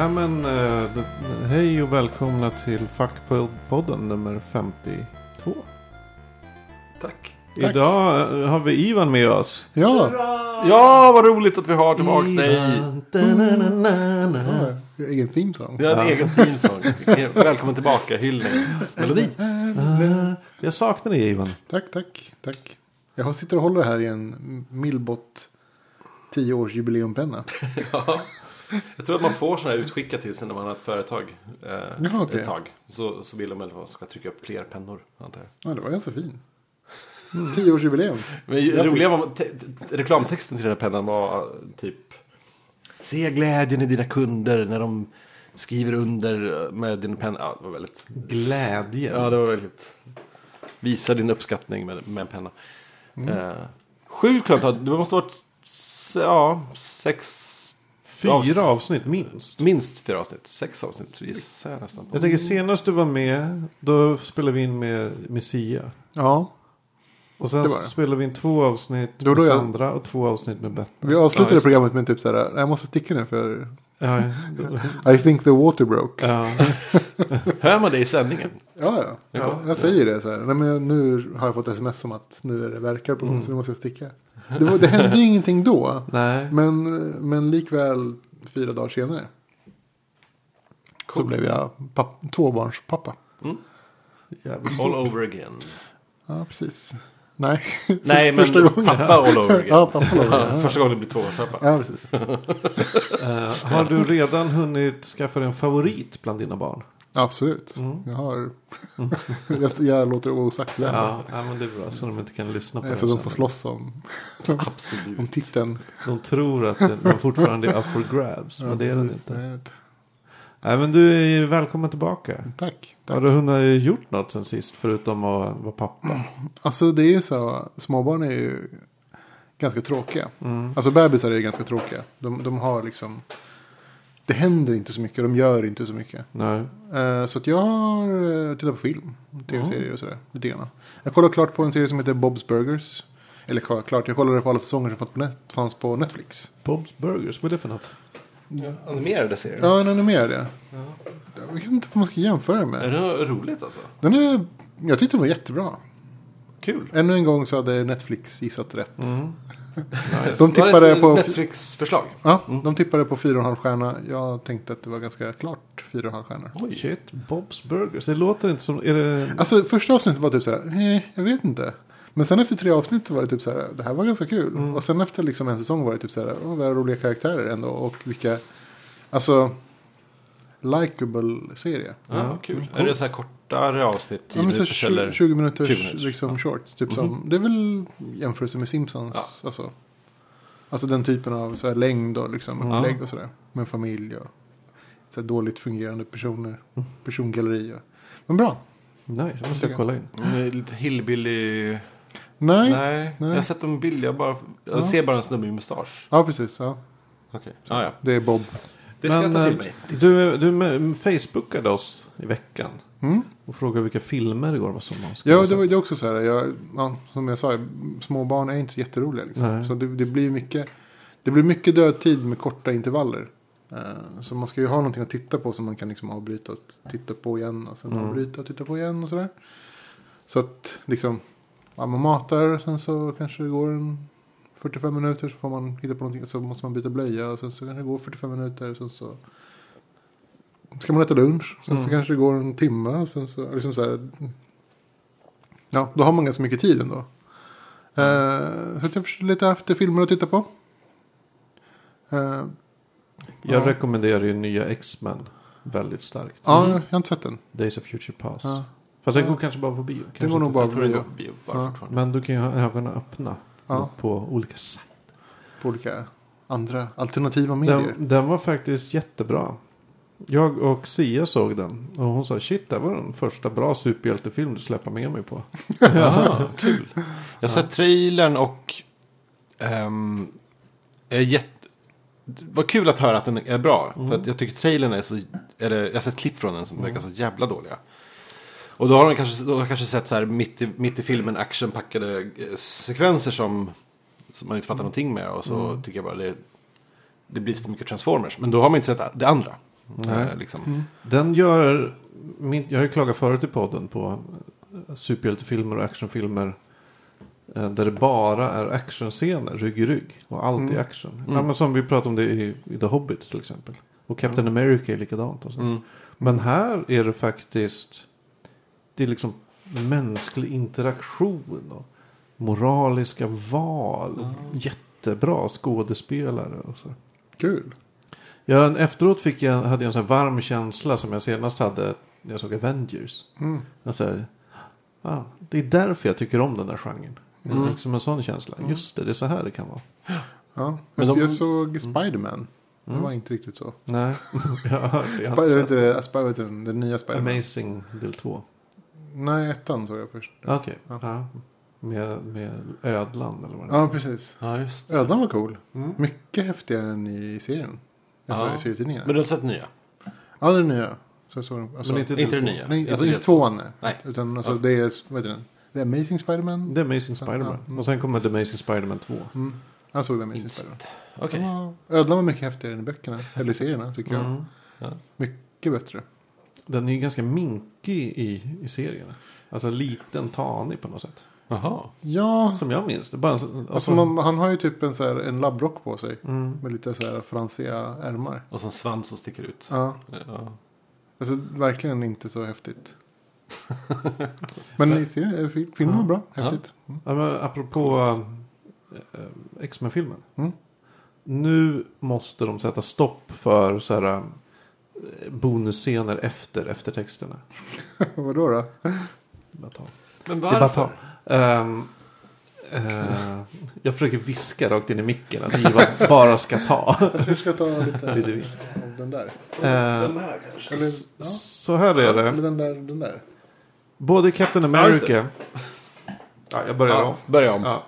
Nej men, eh, hej och välkomna till Fackpodden nummer 52. Tack. Tack. Idag eh, har vi Ivan med oss. Ja, Ja, vad roligt att vi har tillbaks dig. Da-na-na-na-na. ja, egen theme song. Vi har en egen teamsång. Välkommen tillbaka, hyllningsmelodi. Ah, Jag saknar dig Ivan. Tack, tack, tack. Jag sitter och håller här i en Millbot 10 års jubileumpenna. Ja. Jag tror att man får sådana här utskickat till sig när man har ett företag. Eh, Jaha, okej. Ett tag. Så, så vill de väl att man ska trycka upp fler pennor, antar jag. Ja, det var ganska fin. 10 års jubileum. Men roliga var, te, te, reklamtexten till den här pennan var typ. Se glädjen i dina kunder när de skriver under eh, med din penna. Ja, det var väldigt. Glädje. Ja, det var väldigt. Visa din uppskattning med, med en penna. Mm. Eh, sjukt skönt det måste ha varit ja, sex. Fyra avsnitt minst. Minst fyra avsnitt. Sex avsnitt gissar jag nästan på. Jag tänker senast du var med, då spelade vi in med, med Sia. Ja, Och sen Det var det. spelade vi in två avsnitt Då- då med jag- Sandra och två avsnitt med Bette. vi Ja, avslutade det. programmet med typ så här. Jag måste sticka nu för Ja, I think the water broke. ja. Hör man det i sändningen? Ja, ja. ja jag säger det så här. Nej, men nu har jag fått sms om att nu är det verkar på gång så nu måste jag sticka. Det, var, det hände ju ingenting då. Nej. Men, men likväl fyra dagar senare. Så Coolt. blev jag papp, tvåbarnspappa. Jävligt All over again. Ja, precis. Nej, Nej, men första gången. pappa all over again. Ja, pappa var det. Ja, Första gången du blir tvåbarnspappa. ja, precis. Eh, har du redan hunnit skaffa dig en favorit bland dina barn? Absolut. Jag har... jag, jag låter det osagt vem. Ja, ja men det är bra. Så de inte kan lyssna på det Så de får slåss om, Absolut. om titeln. De tror att den fortfarande är up for grabs. men det är den precis. inte. Nej, Nej, men du är ju välkommen tillbaka. Tack. Har tack. du hunnit gjort något sen sist förutom att vara pappa? Alltså det är så. Småbarn är ju ganska tråkiga. Mm. Alltså bebisar är ju ganska tråkiga. De, de har liksom. Det händer inte så mycket. De gör inte så mycket. Nej. Eh, Så att jag har eh, tittat på film. Tv-serier och sådär. Lite grann. Jag kollade klart på en serie som heter Bob's Burgers. Eller klart. Jag kollade på alla säsonger som fanns på, Netflix. Bob's Burgers, vad är det för något? Ja, animerade serier. Ja, en animerad ja. Jag vet inte vad man ska jämföra Är med. det roligt alltså? Den är, jag tyckte den var jättebra. Kul. Ännu en gång så hade Netflix gissat rätt. Mm. De tippade på... Netflix-förslag? Ja, de tippade på 4,5 stjärna. Jag tänkte att det var ganska klart 4,5 stjärnor. Oj, shit. Bob's Burgers. Det låter inte som... Är det... Alltså första avsnittet var typ så här, eh, jag vet inte. Men sen efter tre avsnitt så var det typ så här, det här var ganska kul. Och sen efter liksom en säsong var det typ så här, åh, vad roliga karaktärer ändå. Och vilka, alltså, likable serie. Ja, kul. Är det så här kortare avsnitt? 10 Ja, här minuters eller? 20, 20 minuters, 20 minuters, liksom ja. shorts. Typ som, det är väl jämförelse med Simpsons. Ja. Alltså, alltså den typen av så här, längd och liksom, Ja. upplägg och sådär. Med familj och så här, dåligt fungerande personer. Persongalleri. Och, men bra. Nej, det måste jag kolla in. Mm, Lite hillbilly. Nej. Nej, nej. jag har sett en bild. Jag, bara, jag Ja. ser bara en snubbe med mustasch. Ja, precis. Ja. Okej. Ah, ja. Det är Bob. Det ska jag ta till eh, mig. Du, du med- facebookade oss i veckan. Mm. Och frågade vilka filmer det går som man ska Ja, det var det är också så här. Jag, ja, som jag sa, små barn är inte så jätteroliga. Liksom. Så det, det blir mycket. Det blir mycket dödtid med korta intervaller. Eh, så man ska ju ha någonting att titta på som man kan liksom avbryta och titta på igen. Och sen Mm. avbryta och titta på igen och sådär. Så att liksom. Ja, man matar sen så kanske det går en 45 minuter så får man hitta på någonting. Så måste man byta blöja och sen så kanske det går 45 minuter. Sen så ska man äta lunch. Sen så Mm. kanske det går en timme. Och sen så, liksom så här, Ja, då har man ganska mycket tid ändå. Eh, så jag försöker leta efter filmer att titta på. Eh, Jag Ja. rekommenderar ju nya X-Men väldigt starkt. ja, jag har inte sett den. Days of Future Past. Ja. Fast den går kanske bara på bio. Det kanske går nog bara det bio. på bio bara Ja. Men du kan ju ha ögonen öppna. Ja. På olika sätt. På olika andra alternativa medier. Den, den var faktiskt jättebra. Jag och Sia såg den. Och hon sa shit det var den första bra superhjältefilm du släpper med mig på. Jaha, kul. Jag har sett trailern och... Um, är jätte... Var kul att höra att den är bra. För att jag tycker trailern är så... Eller, jag har sett klipp från den som verkar så jävla dåliga. Och då har man kanske, då har kanske sett så här mitt i, mitt i filmen actionpackade eh, sekvenser som, som man inte fattar någonting med. Och så tycker jag bara det, det blir för mycket Transformers. Men då har man inte sett det andra. Eh, liksom. Den gör, min, jag har ju klagat förut i podden på eh, superhjältefilmer och actionfilmer. Där det bara är actionscener, rygg i rygg. Och allt Mm. är action. Ja, men som vi pratade om det i, i The Hobbit till exempel. Och Captain America är likadant. Och så. Mm. Men här är det faktiskt. Det är liksom mänsklig interaktion. Och moraliska val. Och jättebra skådespelare. Och så. Kul. Ja, efteråt fick jag, hade jag en sån här varm känsla som jag senast hade när jag såg Avengers. Mm. Jag säger, ah, det är därför jag tycker om den där genren. Det är liksom en sån känsla. Just det, det är så här det kan vara. Ja. Men jag, de- jag såg Spiderman. Det var inte riktigt så. Nej, jag har hört det. Jag har Sp- inte den, den nya Spiderman. Amazing del 2. Nej, ettan såg jag först. Okej, Ja. ja. Med, med ödlan eller vad det är. Ja, precis. Ja, just det. Ödlan var cool. Mm. Mycket häftigare än i serien. Alltså Ja. i serietidningarna. Men du har sett nya? Ja, det är nya. Så jag såg den. Alltså, Men inte, Inte två. nya? nej, alltså inte tvåan nej. Nej. Utan alltså Ja. det är, vad heter den? Det är Amazing Spiderman. Det är Amazing Spiderman. Ja, mm. Och sen kommer The Amazing Spiderman 2. Mm. Jag såg The Amazing Inte Spiderman. Okej. Ja, Ödlan var mycket häftigare än i böckerna. Eller i serierna tycker jag. Mm. Mycket bättre. Den är ju ganska minkig i, i serierna. Alltså liten, tanig på något sätt. Jaha. Ja, Som jag minns det. Bara, alltså, alltså man, han har ju typ en, så här, en labbrock på sig. mm. Med lite så här fransiga ärmar. Och så en svans som sticker ut. Ja, Ja. alltså verkligen inte så häftigt. Men i serien, eh, fi- filmen var bra. Häftigt. Mm. Ja, men apropå äh, X-Men-filmen. Mm. Nu måste de sätta stopp för så här, bonusscener efter eftertexterna. Vadå då? Bara ta. Men Det är bara varför? ta. Ehm, eh, jag försöker viska rakt in i micken att Ivar bara ska ta. Jag ska ta lite av den där. Eh, Den här kanske. Eller, ja, så här är eller det. den där. Den där. Både Captain America. Ja, jag börjar om. Ja, börja om. Ja.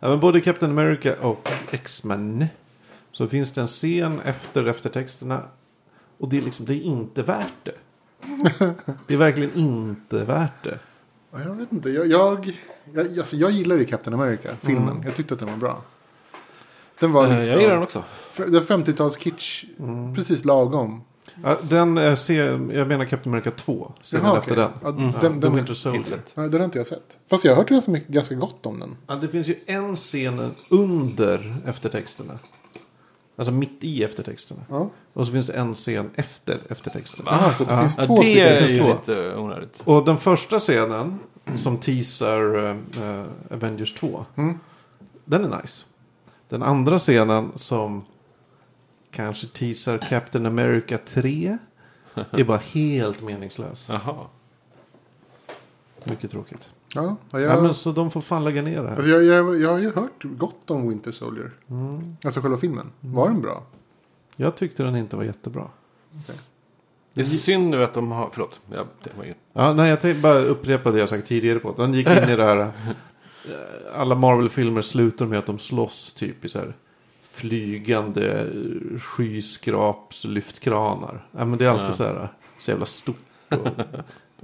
ja, men både Captain America och X-Men. Så finns det en scen efter eftertexterna. Och det är liksom, det är inte värt det. Det är verkligen inte värt det. Ja, jag vet inte. Jag, jag, jag, alltså, jag gillar ju Captain America, filmen. Jag tyckte att den var bra. Den var Eh, liksom, Jag gillar den också. den 50-tals kitsch. Precis lagom. Ja, den eh, ser, jag menar Captain America 2. Scenen Jaha, efter okej. den. Ja, Mm. Ja, den, den, Winter Soldier. Nej, den har inte jag sett. Fast jag har hört ganska, mycket, ganska gott om den. Ja, det finns ju en scen under eftertexterna. Alltså mitt i eftertexterna. Ja. Och så finns det en scen efter eftertexterna. Jaha, så det Ja. finns Ja, två det stycken. är ju två. lite onödigt. Och den första scenen som teasar eh, eh, Avengers 2. Mm. Den är nice. Den andra scenen som kanske teasar Captain America 3. är bara helt meningslös. Jaha. Mycket tråkigt. Ja, ja, Ja, jag, men så de får fan lägga ner det här. alltså, jag, jag, jag har ju hört gott om Winter Soldier. Mm. Alltså själva filmen. Var den bra? Jag tyckte den inte var jättebra. Det är synd nu att de har... Förlåt. Jag, det var inget. Ja, nej, jag tänkte bara upprepa det jag sagt tidigare på. Den gick in i det här. Alla Marvel-filmer slutar med att de slåss typ i så här flygande skyskrapslyftkranar. Ja, men det är alltid Ja. så här så jävla stort. Och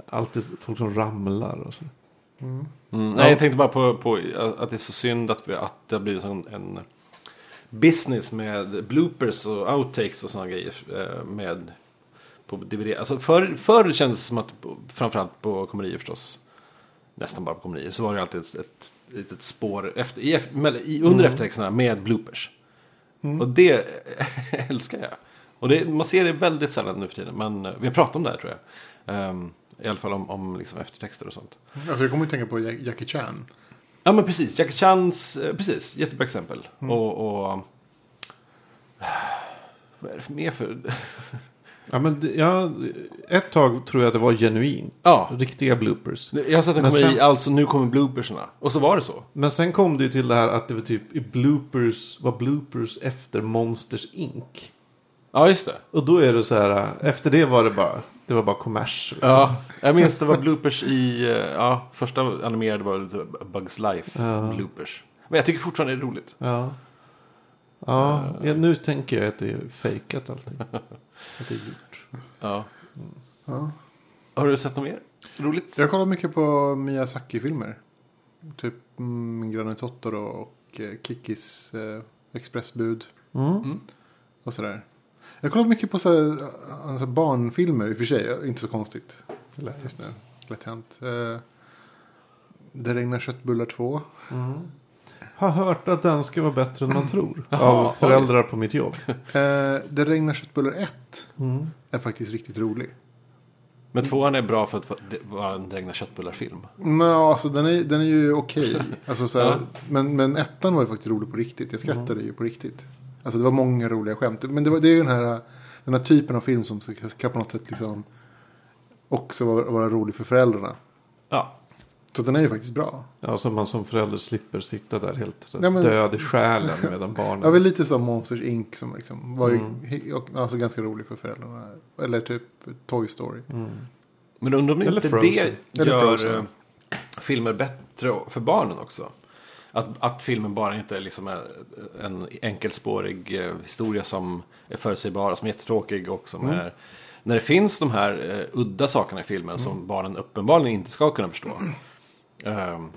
alltid folk som ramlar och så. Mm. Mm. Nej, jag tänkte bara på, på att det är så synd att, vi, att det har blivit en, en business med bloopers och outtakes och sådana grejer. eh, Med på DVD. Alltså förr, förr kändes det som att, framförallt på komedier förstås, nästan bara på komedier, så var det alltid ett, ett litet spår efter, i, i, under eftertexterna med bloopers. Och det älskar jag. Och det, man ser det väldigt sällan nu för tiden, men eh, vi har pratat om det här tror jag. Ehm, I alla fall om, om liksom eftertexter och sånt. Alltså jag kommer att tänka på Jack- Jackie Chan. Ja men precis, Jackie Chans, eh, precis, jättebra exempel. Och, och... Vad är det för mer för... Ja, men det- ja, ett tag tror jag att det var genuint. Ja, Riktiga bloopers. jag har sett en Men komedi, sen- alltså nu kommer bloopersarna. Och så var det så. Men sen kom det ju till det här att det var typ i bloopers, var bloopers efter Monsters Inc. Ja, just det. Och då är det så här, efter det var det bara, det var bara kommers. liksom. Ja, jag minns det var bloopers i, eh, ja, första animerade var Bugs Life Ja. bloopers. Men jag tycker fortfarande det är roligt. Ja. Ja, ja, nu tänker jag att det är fejkat allting. Att det är gjort. Ja. Ja. Har du sett något mer roligt? Jag kollar mycket på Miyazaki-filmer. Typ mm, Min granne Totoro och eh, Kikis eh, expressbud Mm. Mm. och sådär. Jag kollar mycket på så här, alltså barnfilmer i och för sig. Inte så konstigt. Lätt. Just nu. Lätt hänt. Eh, Det regnar köttbullar 2. Har hört att den ska vara bättre än man tror. Jaha, av föräldrar på mitt jobb. Eh, Det regnar köttbullar 1 Mm. är faktiskt riktigt rolig. Men tvåan är bra för att det vara en Regna köttbullar-film. Nå, alltså den är, den är ju okej. Alltså, så här, Ja. men, men ettan var ju faktiskt rolig på riktigt. Jag skrattade ju på riktigt. Alltså det var många roliga skämt. Men det, var, det är ju den här, den här typen av film som ska, på något sätt liksom också vara, vara rolig för föräldrarna. Ja, Så den är ju faktiskt bra. Ja, så man som förälder slipper sitta där helt så, Ja, men- död i själen medan barnen. Jag var lite som Monsters Inc. som liksom var ju Mm. alltså ganska rolig för föräldrarna. Eller typ Toy Story. Mm. men undrar om Eller inte Frozen. det Eller gör Frozen. eh, filmer bättre för barnen också. Att, att filmen bara inte är liksom en, en enkelspårig eh, historia som är förutsägbar, som är jättetråkig och som är... När det finns de här eh, udda sakerna i filmen som barnen uppenbarligen inte ska kunna förstå. ehm,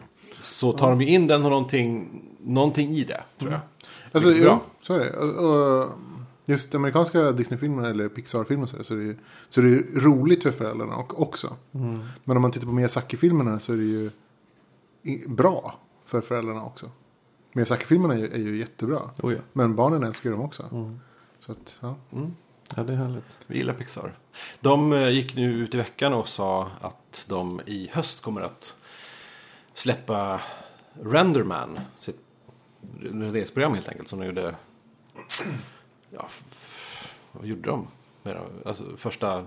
så tar de ju in den och någonting, någonting i det, tror jag. Alltså, Mycket jo, så är det. Och, och just amerikanska Disney-filmer eller Pixar-filmer så, är det- så, är det, ju- så är det ju roligt för föräldrarna och, också. Mm. Men om man tittar på Miyazaki-filmerna så är det ju bra för föräldrarna också. Miyazaki-filmerna är, är ju jättebra. Oh, ja. Men barnen älskar dem också. Mm. Så att, ja. ja, det är härligt. Vi gillar Pixar. De eh, gick nu ut i veckan och sa att de i höst kommer att släppa Renderman. Sitt redigeringsprogram helt enkelt. Som de gjorde... Ja, vad gjorde de? Alltså, första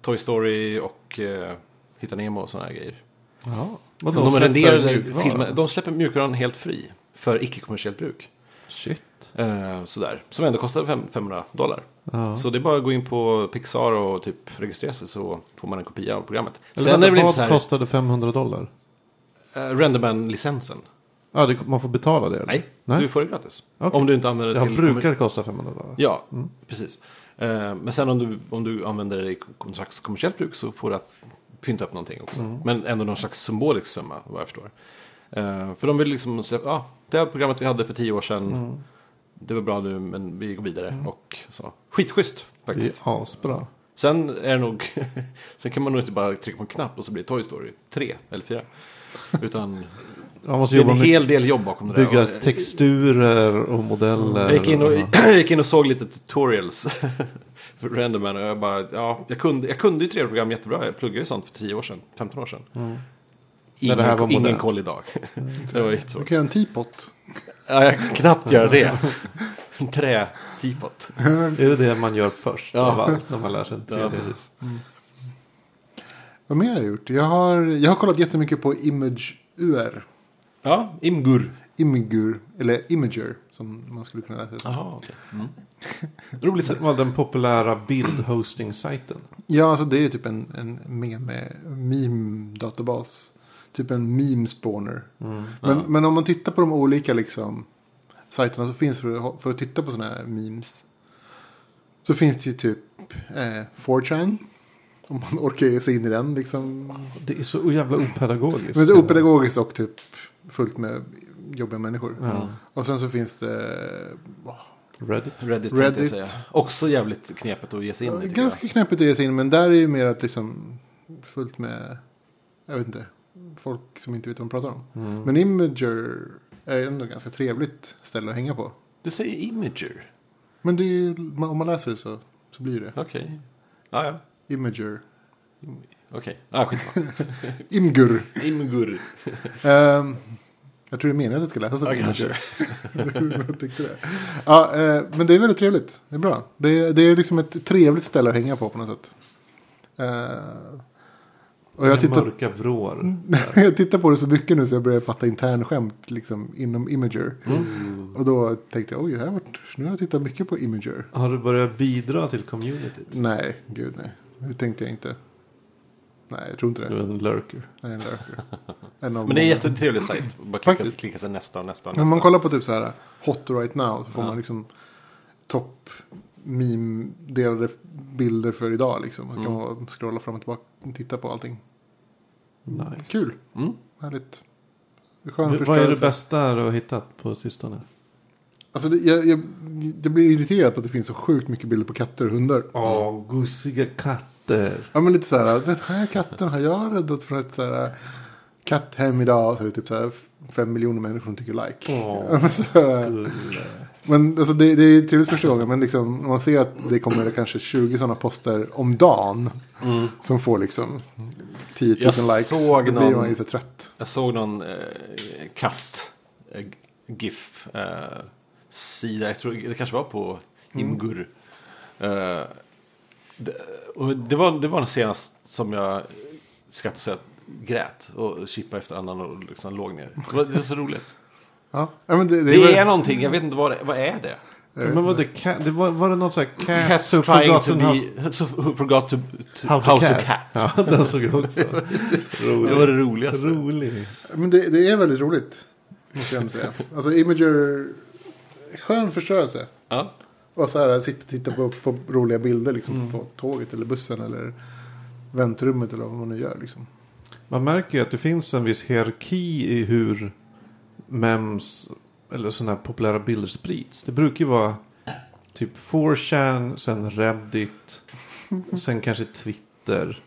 Toy Story och eh, Hitta Nemo och sådana här grejer. Ja. Vadå, de, renderade mjukvara? filmer, de släpper mjukvaran helt fri. För icke-kommersiellt bruk. Shit. Eh, sådär. Som ändå kostar fem- 500 dollar. Ja. Så det är bara att gå in på Pixar och typ registrera sig så får man en kopia av programmet. Eller Sen vänta, det vad här, kostade 500 dollar? uh, Renderman-licensen. Ja, det, man får betala det? eller? Nej, Nej. du får det gratis. Okej. Om du inte använder Det det till... brukar kosta 500 dollar. Ja, Mm. precis. Eh, men sen om du, om du använder det i någon slags kommersiellt bruk så får du pynta upp någonting också. Mm. Men ändå någon slags symbolisk summa, vad jag förstår. Eh, för de vill liksom släppa, ja, det här programmet vi hade för tio år sedan, Mm. det var bra nu men vi går vidare. Och så. Skitschysst Det faktiskt. är asbra. Sen är det nog, sen kan man nog inte bara trycka på en knapp och så blir det Toy Story 3 eller 4. Utan Man måste det är jobba en med hel del jobb bakom det där. bygga texturer och modeller. Jag gick, in och, Ja. jag gick in och såg lite tutorials för Renderman och jag bara, ja, jag kunde, jag kunde ju 3D-program jättebra. Jag pluggade ju sånt för 10 år sedan, 15 år sedan. Mm. När Ingen, det här var ingen koll idag. det var Du jättesvårt. kan göra en teapot. Ja, jag kan knappt göra det. En trä-teapot. Är det det man gör först Ja. av allt när man lär sig en 3D? Ja, precis. Vad mer har jag gjort? Jag har, jag har kollat jättemycket på Image UR. Ja, Imgur. Imagur, eller Imager som man skulle kunna läsa det. Jaha, okej. Mm. Roligt Det sätt. var den populära bildhosting-sajten. Ja, alltså det är typ en, en meme, meme-databas. Typ en meme-spawner. Mm. Men, Ja. men om man tittar på de olika liksom, sajterna som finns för, att- för att titta på sådana här memes. Så finns det ju typ eh, 4chan. Om man orkar ge sig in i den liksom. Det är så jävla opedagogiskt. Men det är opedagogiskt och typ fullt med jobbiga människor. Ja. Och sen så finns det åh, Reddit. Reddit, Reddit. säga. Också jävligt knepigt att ge sig in i. tycker jag. ganska knepigt att ge sig in. Men där är ju mer att liksom fullt med, jag vet inte, folk som inte vet vad de pratar om. Mm. Men Imager är ändå ganska trevligt ställe att hänga på. Du säger Imager. Men det är, ju- om man läser det så, så blir det. Okej. Ja, ja. Imager. Okej. Ja, skitsamma. Imgur. Imgur. Ehm, jag tror det är meningen att det ska läsas som Ja, kanske. Jag tyckte det. Ja, eh, men det är väldigt trevligt. Det är bra. Det är, det är liksom ett trevligt ställe att hänga på på något sätt. Eh, och jag tittar, Mörka vrår. jag tittar på det så mycket nu så jag börjar fatta internskämt liksom, inom Imager. Mm. Och då tänkte jag, oj, här vart, nu har jag tittat mycket på Imager. Har du börjat bidra till communityt? Nej, gud nej. Det tänkte jag inte. Nej, jag tror inte Du det. är en lurker. Nej, en lurker. En av Men det är en jättetrevlig sajt. Bara klicka, Faktiskt. klicka sig nästa och nästa och Om man nästa. kollar på typ så här hot right now så får Ja. man liksom topp meme-delade bilder för idag liksom. Man kan Mm. scrolla fram och tillbaka och titta på allting. Nice. Kul, Mm. härligt. Skön Vad är det bästa du har hittat på sistone? Alltså det, jag, jag, jag blir irriterad på att det finns så sjukt mycket bilder på katter och hundar. Åh, gosiga katter. Ja men lite så här, den här katten har jag räddat från ett så här katthem idag. Så är det typ så här fem miljoner människor som tycker like. Åh, Men så här, Men alltså det, det är trevligt första gången. Men liksom, man ser att det kommer kanske 20 sådana poster om dagen. Som får liksom 10 000 Jag likes. såg då blir någon- man ju så trött. Jag såg någon eh, katt eh, GIF eh, sida. Jag tror det kanske var på Imgur. Eh, det, och det, var, det var den senaste som jag skrattade så jag grät och chippade efter annan och liksom låg ner. Det var, det var så roligt. Ja, men det, det, Det är, väl- någonting, jag vet inte vad det, vad är det? Men vad det, det var, var det något så här cat Cats who trying to how, be, so, who forgot to, to, how to cat. Ja, den såg jag också. Det var det roligaste. Rolig. Men det, det är väldigt roligt. Måste jag ändå säga. Alltså Imager. Skön förstörelse. Ja. Och så här sitta och titta på, på roliga bilder liksom, på tåget eller bussen eller väntrummet eller vad man nu gör. Liksom. Man märker ju att det finns en viss hierarki i hur mems eller sådana här populära bilder sprids. Det brukar ju vara typ 4chan, sen Reddit, sen kanske Twitter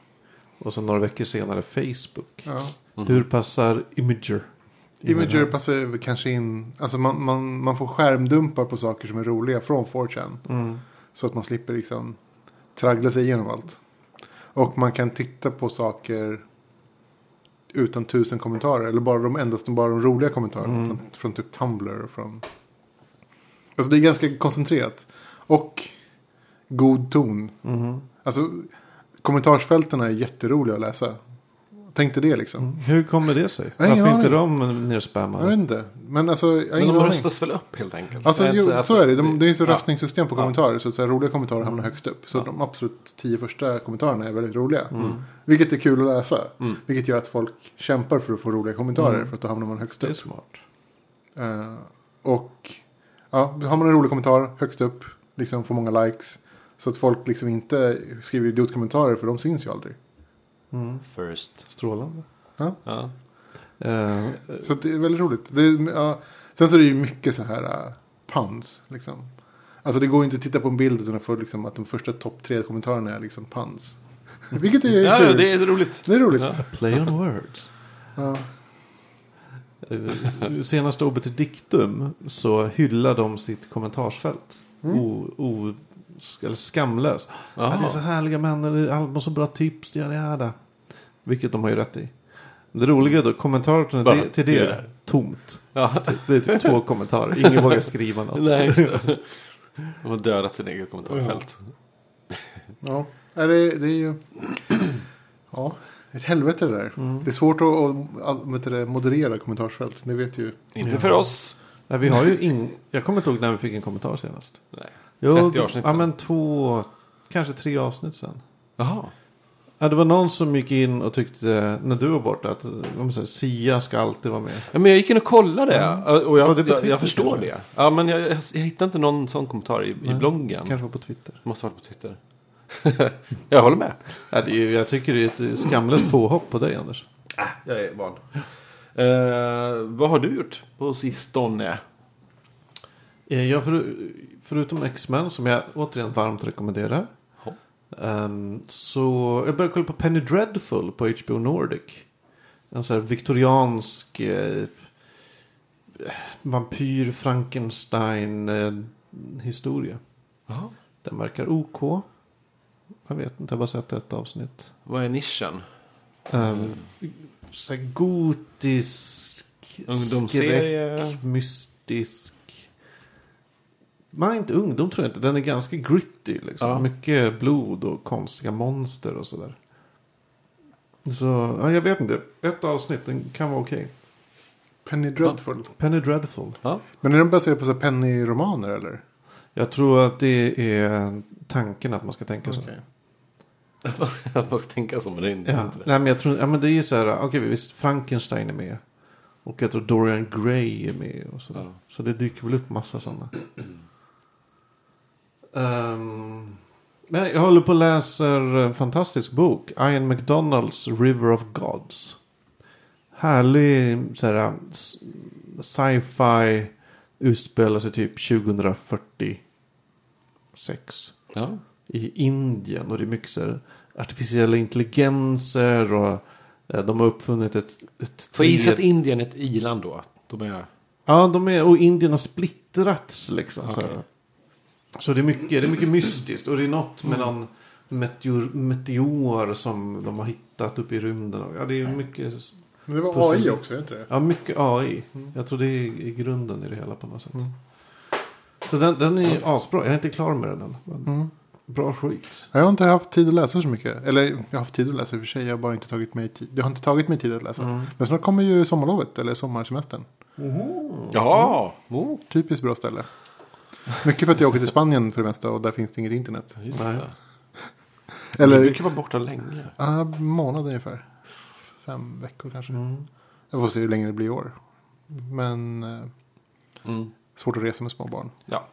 och så några veckor senare Facebook. Ja. Hur passar Imager? Imager passar kanske in. Alltså man, man, man får skärmdumpar på saker som är roliga från 4chan. Mm. Så att man slipper liksom traggla sig igenom allt. Och man kan titta på saker utan tusen kommentarer. Eller bara de, endast bara de roliga kommentarerna. Från, från typ Tumblr och från... Alltså det är ganska koncentrerat. Och god ton. Mhm. Alltså kommentarsfälten är jätteroliga att läsa. Tänk dig det liksom. Hur kommer det sig? Jag har ingen Varför inte aning. de Jag vet nerspammade? inte. Men alltså, Men de röstas väl upp helt enkelt? Alltså, jo, inte så är det. De, det är ju röstningssystem på Ja. kommentarer. Så, att så roliga kommentarer hamnar högst upp. Så de absolut tio första kommentarerna är väldigt roliga. Vilket är kul att läsa. Mm. Vilket gör att folk kämpar för att få roliga kommentarer. För att då hamnar man högst Det är upp. smart. Eh, och ja, har man en rolig kommentar högst upp. Liksom får många likes. Så att folk liksom inte skriver idiotkommentarer. För de syns ju aldrig. Mm. First. Strålande. Ja. Eh, Så att det är väldigt roligt. Det, är- ja, sen så är det ju mycket så här uh, puns. Liksom. Alltså det går ju inte att titta på en bild utan att få liksom, att de första topp tre kommentarerna är liksom puns. Vilket är Ja, kul. det är roligt. Det är roligt. Ja. play on words. Ja. Eh, Senaste Obet Dictum så hyllar de sitt kommentarsfält. Mm. O, eller skamlös. Ja, Jaha. det är så härliga män, alla så bra tips, ja, ja, ja. Vilket de har ju rätt i. Det roliga då, kommentarerna Bara, det, till det det är är det. tomt. Ja. Det är typ två kommentarer, ingen vågar skriva något. Nej, det. De har dödat sin egen kommentarfält. Ja. Nej, det, det är ju... Ja, ett helvete det där. Mm. Det är svårt att, att, att vet du det, moderera kommentarsfält. Det vet ju. Inte Ja. för oss. Nej, vi har ju ing... Jag kommer inte ihåg när vi fick en kommentar senast. Nej. Jo, 30 det- avsnitt Ja, men två, kanske tre avsnitt sen. Jaha. Ja, det var någon som gick in och tyckte, när du var borta, att här, Sia ska alltid vara med. Ja, men jag gick in och kollade. Och Ja, jag, det är på jag, Twitter jag förstår kanske. det. Ja, men jag, jag, jag hittade inte någon sån kommentar i, i bloggen. Kanske var på Twitter. Måste vara på Twitter. jag håller med. Ja, det är, ju- jag tycker det är ett skamlöst påhopp på dig, Anders. Äh, jag är van. Eh, vad har du gjort på sistone? Eh, Jag för, förutom X-Men, som jag återigen varmt rekommenderar. Ja. ehm, så jag började kolla på Penny Dreadful på HBO Nordic. En sån här viktoriansk eh, vampyr Frankenstein eh, historia. Jaha. Den verkar OK. Jag vet inte, jag har bara sett ett avsnitt. Vad är nischen? Um, så gotisk, skräck, mystisk. Inte ungdom tror jag inte. Den är ganska gritty. Liksom. Ja. Mycket blod och konstiga monster och sådär. Så, ja, jag vet inte. Ett avsnitt, den kan vara okej. Penny Dreadful. Penny Dreadful. Ja. Men är den baserad på så här Penny-romaner eller? Jag tror att det är tanken att man ska tänka så. Okej. Att man, att man ska tänka så, men det är inte Ja. inte det. Nej, men jag tror, ja, men det är så här, okej visst, Frankenstein är med. Och jag tror Dorian Gray är med. Och så. Ja. så det dyker väl upp massa sådana. Ehm, men jag håller på och läser en fantastisk bok. Ian McDonalds River of Gods. Härlig så sci-fi utspelar sig typ 2046 Ja. i Indien. Och det är mycket så här artificiella intelligenser och eh, de har uppfunnit ett... ett Så gissa att tre- Indien är ett i-land då? De är... Ja, de är, och Indien har splittrats liksom. Så, Okej. här. Så det är mycket, det är mycket mystiskt. Och det är något med någon meteor, meteor som de har hittat uppe i rymden. Ja, det är mycket, Men det var Pussel. AI också, inte det? ja, mycket AI. Jag tror det är i grunden i det hela på något sätt. Så den, den är asbra. Jag är inte klar med den än. Men Bra skit. Jag har inte haft tid att läsa så mycket. Eller jag har haft tid att läsa i och för sig. Jag har bara inte tagit mig tid. Jag har inte tagit mig tid att läsa. Men snart kommer ju sommarlovet. Eller sommarsemestern. Ja! Oh. Typiskt bra ställe. Mycket för att jag åker till Spanien för det mesta. Och där finns det inget internet. Just Nej. det. Eller... Du brukar vara borta länge. ah, månad ungefär. Fem veckor kanske. Mm. Jag får se hur länge det blir i år. Men eh, Mm. svårt att resa med små barn. Ja.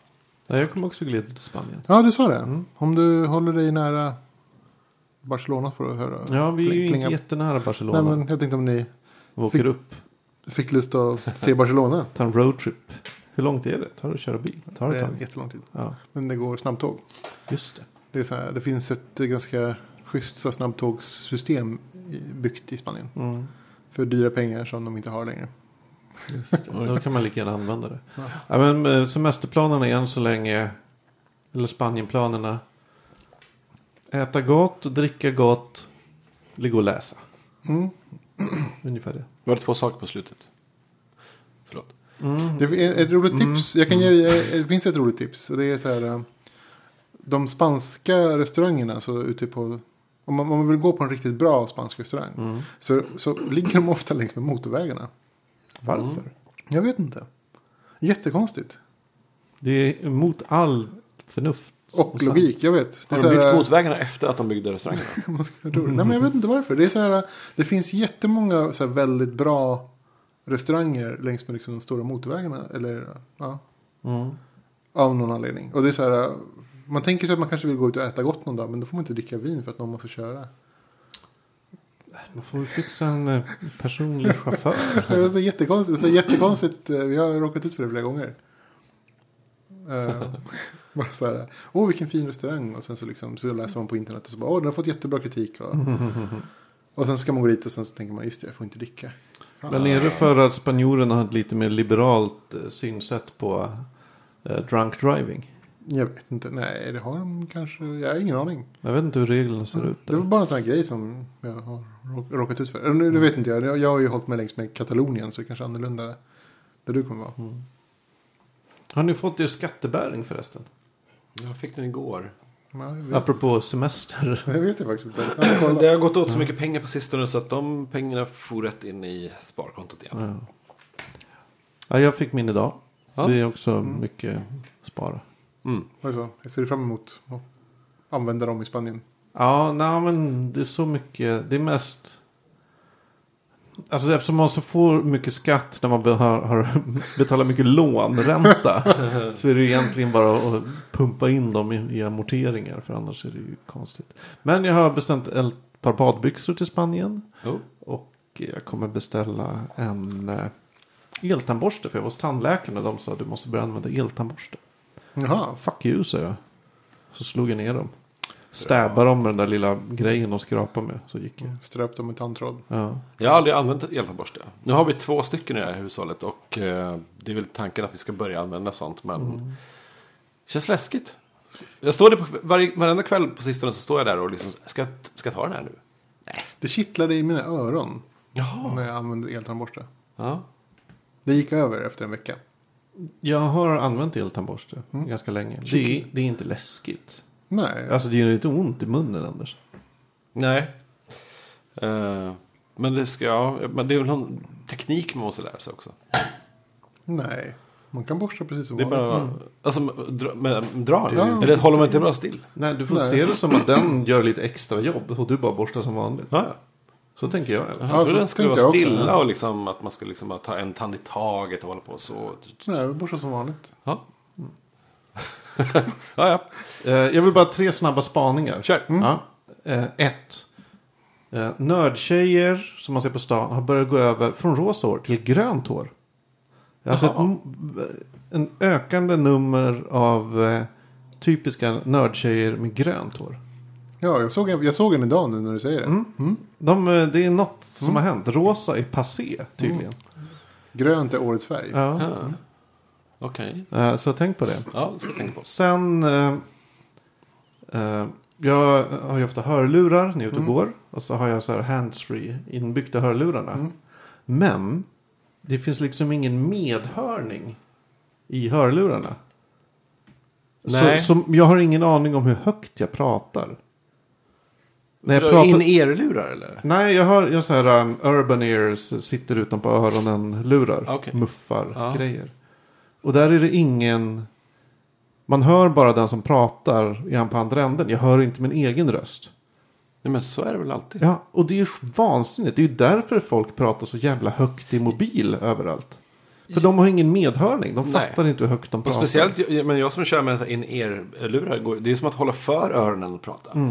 Ja, jag kommer också glida till Spanien. Ja, du sa det. Mm. Om du håller dig nära Barcelona får du höra. Ja, vi är ju Plinga- inte jättenära Barcelona. Nej, men jag tänkte om ni Vi åker fick- upp. fick lust att se Barcelona. Ta en roadtrip. Hur långt är det? Tar det att köra bil? Tar det Det är tag? jättelång tid. Ja, Men det går snabbtåg. just det. Det, är så här, det finns ett ganska schysst snabbtågssystem byggt i Spanien. Mm. För dyra pengar som de inte har längre. Då kan man lika gärna använda det. Ja, men eh, semesterplanerna är än så länge, eller Spanienplanerna. Äta gott, dricka gott, ligga och läsa. Mm. Ungefär det. Var det två saker på slutet? Förlåt. Det är ett roligt Mm. tips. Jag kan ge, eh, det finns ett roligt tips. Och det är så här. eh, De spanska restaurangerna. Så ute på, om, man, om man vill gå på en riktigt bra spansk restaurang. Mm. Så, så ligger de ofta längs med motorvägarna. Varför? Jag vet inte. Jättekonstigt. Det är mot all förnuft. Och sant. logik, jag vet. Det är Har de här, byggt motorvägarna efter att de byggde restaurangerna? Man skulle tro det. Nej men jag vet inte varför. Det, är så här, det finns jättemånga så här väldigt bra restauranger längs med liksom de stora motorvägarna. Eller, ja, Mm. av någon anledning. Och det är så här, man tänker sig att man kanske vill gå ut och äta gott någon dag. Men då får man inte dricka vin för att någon måste köra. Man får fixa en eh, personlig chaufför. Det är så jättekonstigt. Så jättekonstigt. eh, Vi har råkat ut för det flera gånger. Eh, bara så här, åh vilken fin restaurang. Och sen så, liksom, så läser man på internet och så bara, åh den har fått jättebra kritik. Och, och sen ska man gå dit och sen så tänker man, just det, jag får inte dricka. Men är det för att spanjorerna har ett lite mer liberalt eh, synsätt på eh, drunk driving? Jag vet inte. Nej, det har de kanske. Jag har ingen aning. Jag vet inte hur reglerna ser ut. Det var Där. bara en sån här grej som jag har rå- råkat ut för. Nu, nu vet inte jag. Jag- har ju hållit mig längs med Katalonien så det kanske är annorlunda där du kommer vara. Har ni fått er skattebäring förresten? Jag fick den igår. Vet, Apropå semester. jag vet det faktiskt inte. Det har gått åt så mycket pengar på sistone så att de pengarna får rätt in i sparkontot igen. Ja. Ja, jag fick min idag. Ja. Det är också mycket spara. Mm. Vad är så? Jag ser fram emot att använda dem i Spanien. Ja, nej men det är så mycket. Det är mest. Alltså eftersom man så får mycket skatt när man har, har betalat mycket lånränta. så är det ju egentligen bara att pumpa in dem i, i amorteringar. För annars är det ju konstigt. Men jag har bestämt ett par badbyxor till Spanien. Oh. Och jag kommer beställa en eh, eltandborste. För jag var hos tandläkaren och de sa att du måste börja använda eltandborste. Jaha. Fuck you, sa jag. Så slog jag ner dem. Stäbbade dem med den där lilla grejen de skrapade med. Så gick jag. Ströp dem med tandtråd. Ja. Jag har aldrig använt eltandborste. Nu har vi två stycken i det här hushållet och eh, det är väl tanken att vi ska börja använda sånt. Men det känns läskigt. Jag står där på varje, varenda kväll på sistone så står jag där och liksom, ska, ska jag ta den här nu? Det kittlade i mina öron Jaha. när jag använde eltandborste. Ja. Det gick över efter en vecka. Jag har använt eltandborste ganska länge. Det är, det är inte läskigt. Nej, Alltså det gör lite ont i munnen Anders. Nej. Eh, men det ska, ja, men det är väl någon teknik man måste lära sig också. nej. Man kan borsta precis som Det är vanligt. bara, alltså, dra, men, den? Ja. Eller håller man inte bara still? Nej, du får Nej. se det som att den gör lite extra jobb. Och du bara borstar som vanligt. Ja, ja. Så tänker jag. Eller? Jag Ja, trodde den skulle tänkte vara jag också. stilla och liksom att man skulle liksom bara ta en tand i taget och hålla på så. Nej, borsta som vanligt. Ja. ja, ja. Eh, jag vill bara tre snabba spaningar. Kör. Ja. Eh, ett. Eh, nördtjejer som man ser på stan har börjat gå över från rosa hår till grönt hår. Jag har sett en ökande nummer av typiska nördtjejer med grönt hår. Ja, jag såg, en- jag såg en idag nu när du säger det. Mm. De, eh, det är något som har hänt. Rosa är passé tydligen. Grönt är årets färg. Ja. Okej. Eh, Så tänk på det. Ja, så tänker på. Sen, eh, eh, jag har ju ofta hörlurar när jag är ute och går. Och så har jag så här handsfree inbyggda hörlurarna. Men det finns liksom ingen medhörning i hörlurarna. Nej. Så, så jag har ingen aning om hur högt jag pratar. När jag pratar... in earlurar eller? Nej, jag har jag så här um, urban ears, sitter utanpå öronen, lurar, Okej. muffar, Ja. grejer. Och där är det ingen... Man hör bara den som pratar i han på andra änden. Jag hör inte min egen röst. Nej men så är det väl alltid. Ja, och det är ju vansinnigt. Det är ju därför folk pratar så jävla högt i mobil överallt. För de har ingen medhörning. De Nej. fattar inte hur högt de Och pratar. speciellt, jag- men jag som kör med in ear-lurar, går- det är som att hålla för öronen och prata. Mm.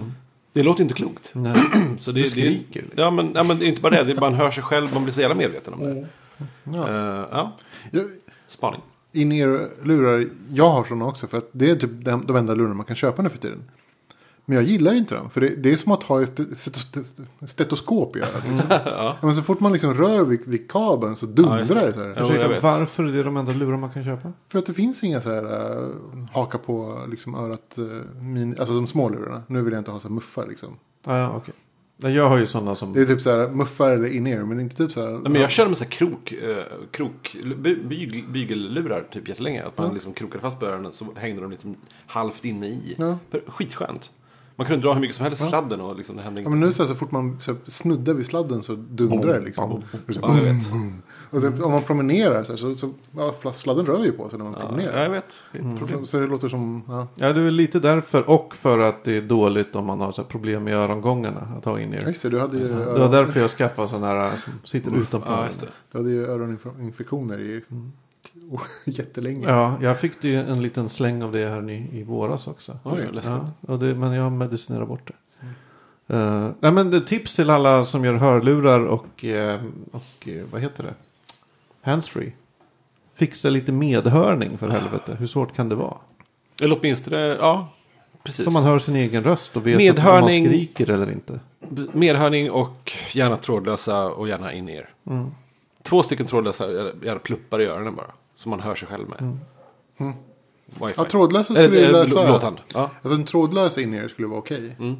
Det låter inte klokt. Nej. Så det, Du det, skriker. ja, men, ja, men det är inte bara det, det är man hör sig själv, man blir så jävla medveten om det. Ja. Eh, ja, Jag- spaning. In-ear-lurar, jag har sådana också. För att det är typ de, de enda lurarna man kan köpa nu för tiden. Men jag gillar inte dem. För det, det är som att ha ett stet- stetoskop i örat. Liksom. ja. Men så fort man liksom rör vid, vid kabeln så Ja, dundrar just det. så här. Jo, vet. varför är det de enda lurar man kan köpa? För att det finns inga så här uh, haka på liksom örat, uh, min, alltså de små lurarna. Nu vill jag inte ha så här muffar liksom. Ah, ja, okej. Jag har ju sådana som... Det är typ så här muffar eller in-ear. Men inte typ så här. Nej, men jag körde med så här krok, eh, krok by, byg, bygellurar typ jättelänge. Att man Ja. liksom krokade fast på öronen så hängde de liksom halvt inne i. Ja. Skitskönt. Man kunde dra hur mycket som helst i sladden och liksom det hände Ja, men nu så, här, så fort man så här, snuddar vid sladden så dundrar det liksom. Ja, jag vet. Och det, om man promenerar så, här, så, så ja, sladden rör ju på sig när man Ja, promenerar. jag vet. Det är ett problem. Så, så det låter som, ja. Ja, det är lite därför. Och för att det är dåligt om man har så här problem med örongångarna. Att ha in Ja, er. Just det, du hade ju, Det var därför jag skaffade sådana här som sitter utanpå. Ja, just det. du hade ju öroninfektioner i oh, jättelänge. Ja, jag fick ju en liten släng av det här i, i våras också. Oj. Ja, och det, men jag har medicinerat bort det. Eh, nej, men det, tips till alla som gör hörlurar och, eh, och eh, vad heter det? Handsfree. Fixa lite medhörning för helvete. Hur svårt kan det vara? Eller åtminstone, ja. Precis. Så man hör sin egen röst och vet om Medhörning. man skriker eller inte. Merhörning och gärna trådlösa och gärna in-ear. Mm. Två stycken trådlösa, gärna pluppar i öronen bara. Som man hör sig själv med. Mm. Wifi. Ja, trådlösa skulle ju eh, lösa. blå- blåtand. Ja. Alltså en trådlös in-ear skulle vara okej. Mm.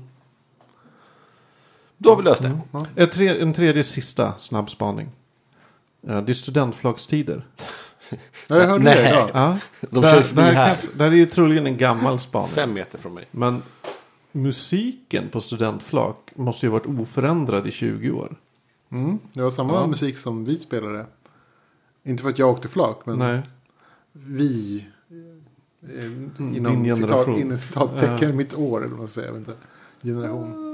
Då har vi löst det. Ja. Ett tre, en tredje sista snabb spaning. Eh, det är studentflagstider. Ja, jag hörde Nej. det idag. Ja, De där, kör där, här. kan- där är ju troligen en gammal spaning. Fem meter från mig. Men musiken på studentflak måste ju ha varit oförändrad i 20 år. Mm. Det var samma Ja. musik som vi spelade. Inte för att jag åkte flak, men Nej. vi. eh, din Inom citat, generation. inom citattecken mitt år, eller vad man säger. Jag vet inte. Generation.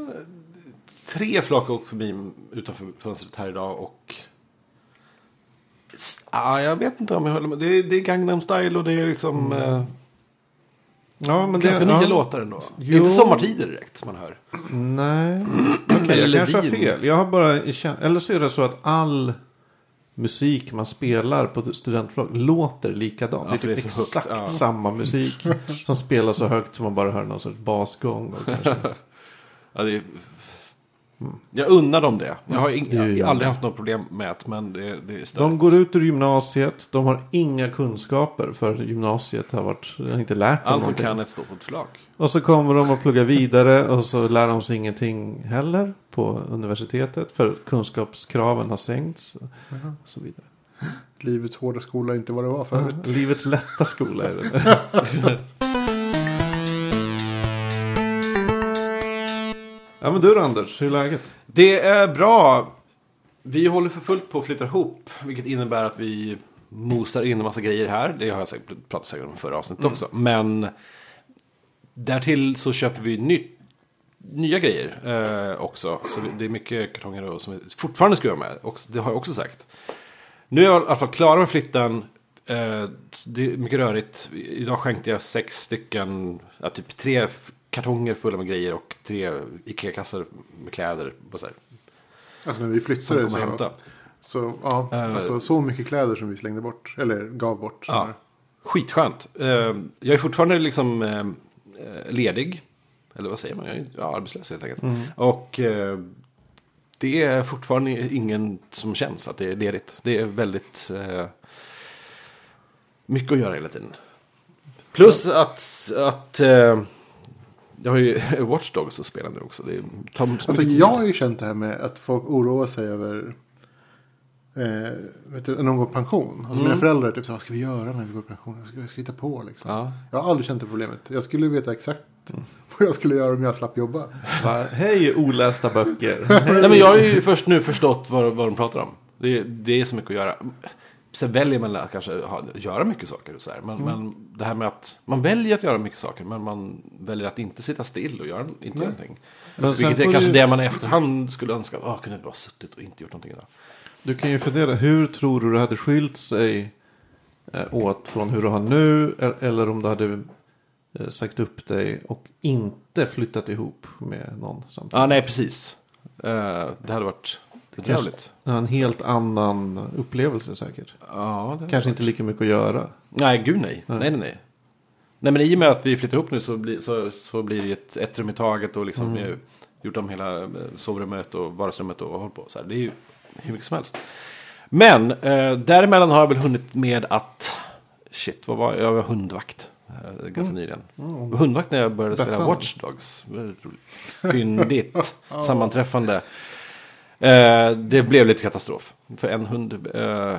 Tre flak har åkt förbi utanför fönstret här idag och... Ah, jag vet inte om jag håller med. Det är, det är Gangnam style och det är liksom... Eh, Ja, men ganska det, nya ja. låtar ändå. Jo. Inte sommartider direkt man hör. Nej. Okej, Eller jag kanske har fel. Jag har bara känt- Eller så är det så att all musik man spelar på studentflak låter likadant. Ja, det är det typ är så högt, exakt ja. samma musik som spelas så högt som man bara hör någon sorts basgång. Och kanske. Ja, det är... Jag unnar dem det. Jag har, ing- Det gör jag har aldrig haft något problem med det, men det, det är större. De går ut ur gymnasiet, de har inga kunskaper för gymnasiet har, varit, har inte lärt dem Allt någonting. kan att stå på ett flak. Och så kommer de att plugga vidare och så lär de sig ingenting heller på universitetet. För kunskapskraven har sänkts och så vidare. Livets hårda skola är inte vad det var förut. Livets lätta skola är det. ja men du då Anders, hur är läget? Det är bra. Vi håller för fullt på att flytta ihop. Vilket innebär att vi mosar in en massa grejer här. Det har jag säkert pratat säkert om förra avsnittet också. Men därtill så köper vi nytt, nya grejer eh, också. Så det är mycket kartonger och som vi fortfarande ska göra med. Och det har jag också sagt. Nu är jag i alla fall klar med flytten. Eh, det är mycket rörigt. Idag skänkte jag sex stycken, ja, typ tre kartonger fulla med grejer och tre Ikea-kassar med kläder. På så här, Alltså när vi flyttade så, hämta. Så, ja, Eh. alltså så mycket kläder som vi slängde bort. Eller gav bort. Ja. Skitskönt. Eh, jag är fortfarande liksom eh, ledig. Eller vad säger man? Jag är ja, arbetslös helt enkelt. Och eh, det är fortfarande ingen som känns att det är ledigt. Det är väldigt mycket att göra hela tiden. Plus att, att eh, jag har ju Watch Dogs att spela nu också. Det tar så Alltså jag har ju känt det här med att folk oroar sig över eh, vet du, när de går pension. Alltså mina föräldrar är typ så vad ska vi göra när vi går på pension? Vad ska, vad ska vi hitta på liksom? Ja. Jag har aldrig känt det problemet. Jag skulle veta exakt vad jag skulle göra om jag slapp jobba. Va? Hej olästa böcker. Nej, men jag har ju först nu förstått vad, vad de pratar om. Det, det är så mycket att göra. Sen väljer man att kanske ha, göra mycket saker. Och så här. Men, men det här med att man väljer att göra mycket saker. Men man väljer att inte sitta still och göra inte göra någonting. Men Vilket är kanske du- det man i efterhand skulle önska. Åh, kunde jag bara suttit och inte gjort någonting idag. Du kan ju fundera, hur tror du det hade skilt sig eh, åt från hur du har nu? e- Eller om du hade eh, sagt upp dig och inte flyttat ihop med någon samtidigt. Ja, nej precis. Eh, det hade varit bedrövligt. En helt annan upplevelse säkert. Ja, det Kanske inte lika mycket att göra. Nej, gud nej. Nej, nej, nej. Nej, men i och med att vi flyttar ihop nu så, blir så, så blir det ett, ett rum i taget och liksom har gjort om hela eh, sovrummet och vardagsrummet och hållit på. Så här. Det är ju hur mycket som helst. Men eh, däremellan har jag väl hunnit med att, shit, vad var jag? Jag var hundvakt. eh, Ganska nyligen. Jag var hundvakt när jag började spela Bettan. Watch Dogs. Det var roligt. Fyndigt sammanträffande. Eh, det blev lite katastrof. För en hund, eh,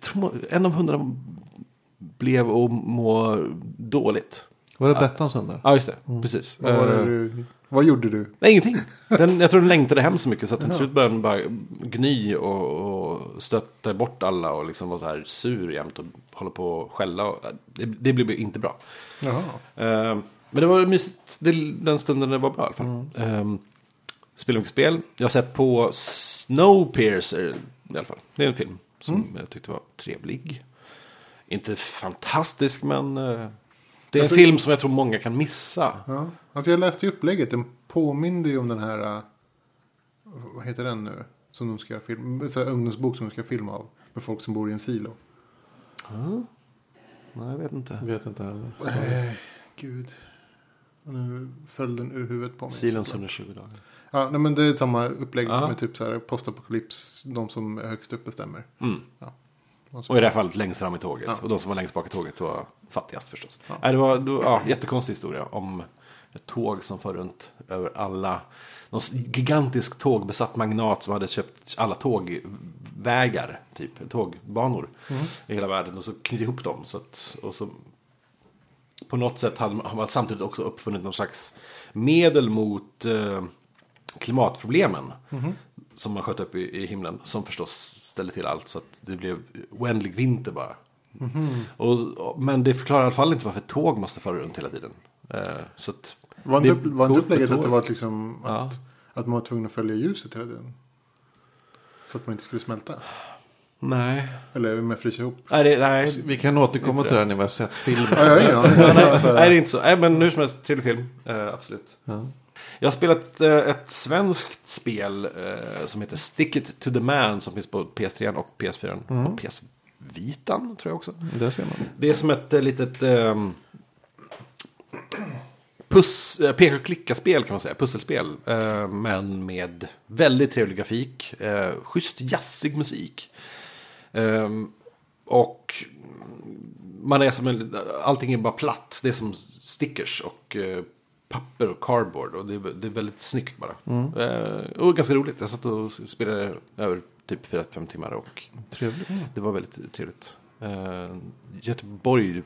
tror, en av hundarna blev att må dåligt. Var det Bettans hundar? Ja, just det. Precis. Vad, var det Eh, du, vad gjorde du? Nej, ingenting. Den, jag tror den längtade hem så mycket så att den till slut började den bara gny och, och stötte bort alla och liksom var så här sur jämt och håller på och skälla. Och, det, det blev inte bra. Jaha. Eh, men det var mysigt det, den stunden det var bra i alla fall. Mm. Spela mycket spel. Jag har sett på Snowpiercer i alla fall. Det är en film som jag tyckte var trevlig. Inte fantastisk men eh, det är Alltså- en film som jag tror många kan missa. Ja. Alltså jag läste ju upplägget. Den påminde ju om den här. äh, Vad heter den nu? Som de ska göra film. Så här ungdomsbok som de ska göra film av. Med folk som bor i en silo. Nej, jag vet inte. Jag vet inte heller. Eh, gud. Och nu föll den ur huvudet på mig. Silens 120 dagar. Ja, nej, men det är samma upplägg Ja. med typ så här postapokalyps. De som är högst upp bestämmer. Mm. Ja. Och Och i det här fallet längst fram i tåget. Ja. Och de som var längst bak i tåget var fattigast förstås. Ja. Nej, det var, det var ja, jättekonstig historia om ett tåg som far runt över alla. Någon gigantisk tågbesatt magnat som hade köpt alla tågvägar, typ tågbanor i hela världen. Och så knutit ihop dem. Så att, och så på något sätt hade har man samtidigt också uppfunnit någon slags medel mot eh, klimatproblemen. Som man sköt upp i, i himlen. Som förstås ställde till allt så att det blev oändlig vinter bara. Och, och, men det förklarar i alla fall inte varför tåg måste fara runt hela tiden. Eh, så att, Var inte, upp, var inte upplägget att det var att, liksom, Ja. att, att man var tvungen att följa ljuset hela tiden? Så att man inte skulle smälta? Nej. Eller med frysa ihop? Nej, det, nej. Vi kan återkomma till det här när vi har sett filmen. Ja, ingen aning. Alltså, Nej, det är inte så. Nej, men hur som helst, trevlig film. Eh, absolut. Ja. Jag har spelat eh, ett svenskt spel eh, som heter Stick It To The Man som finns på PS3 och PS4 och PS Vitan tror jag också. Det ser man. Det är som ett eh, litet eh, puss, eh, peka och klicka-spel kan man säga. Pusselspel. Eh, men med väldigt trevlig grafik. Eh, schysst jazzig musik. Eh, och man är som en, allting är bara platt. Det är som stickers och papper och cardboard. Och det är, det är väldigt snyggt bara. Eh, och ganska roligt. Jag satt och spelade över typ 4-5 timmar och Trevligt. det var väldigt trevligt. Uh, Göteborg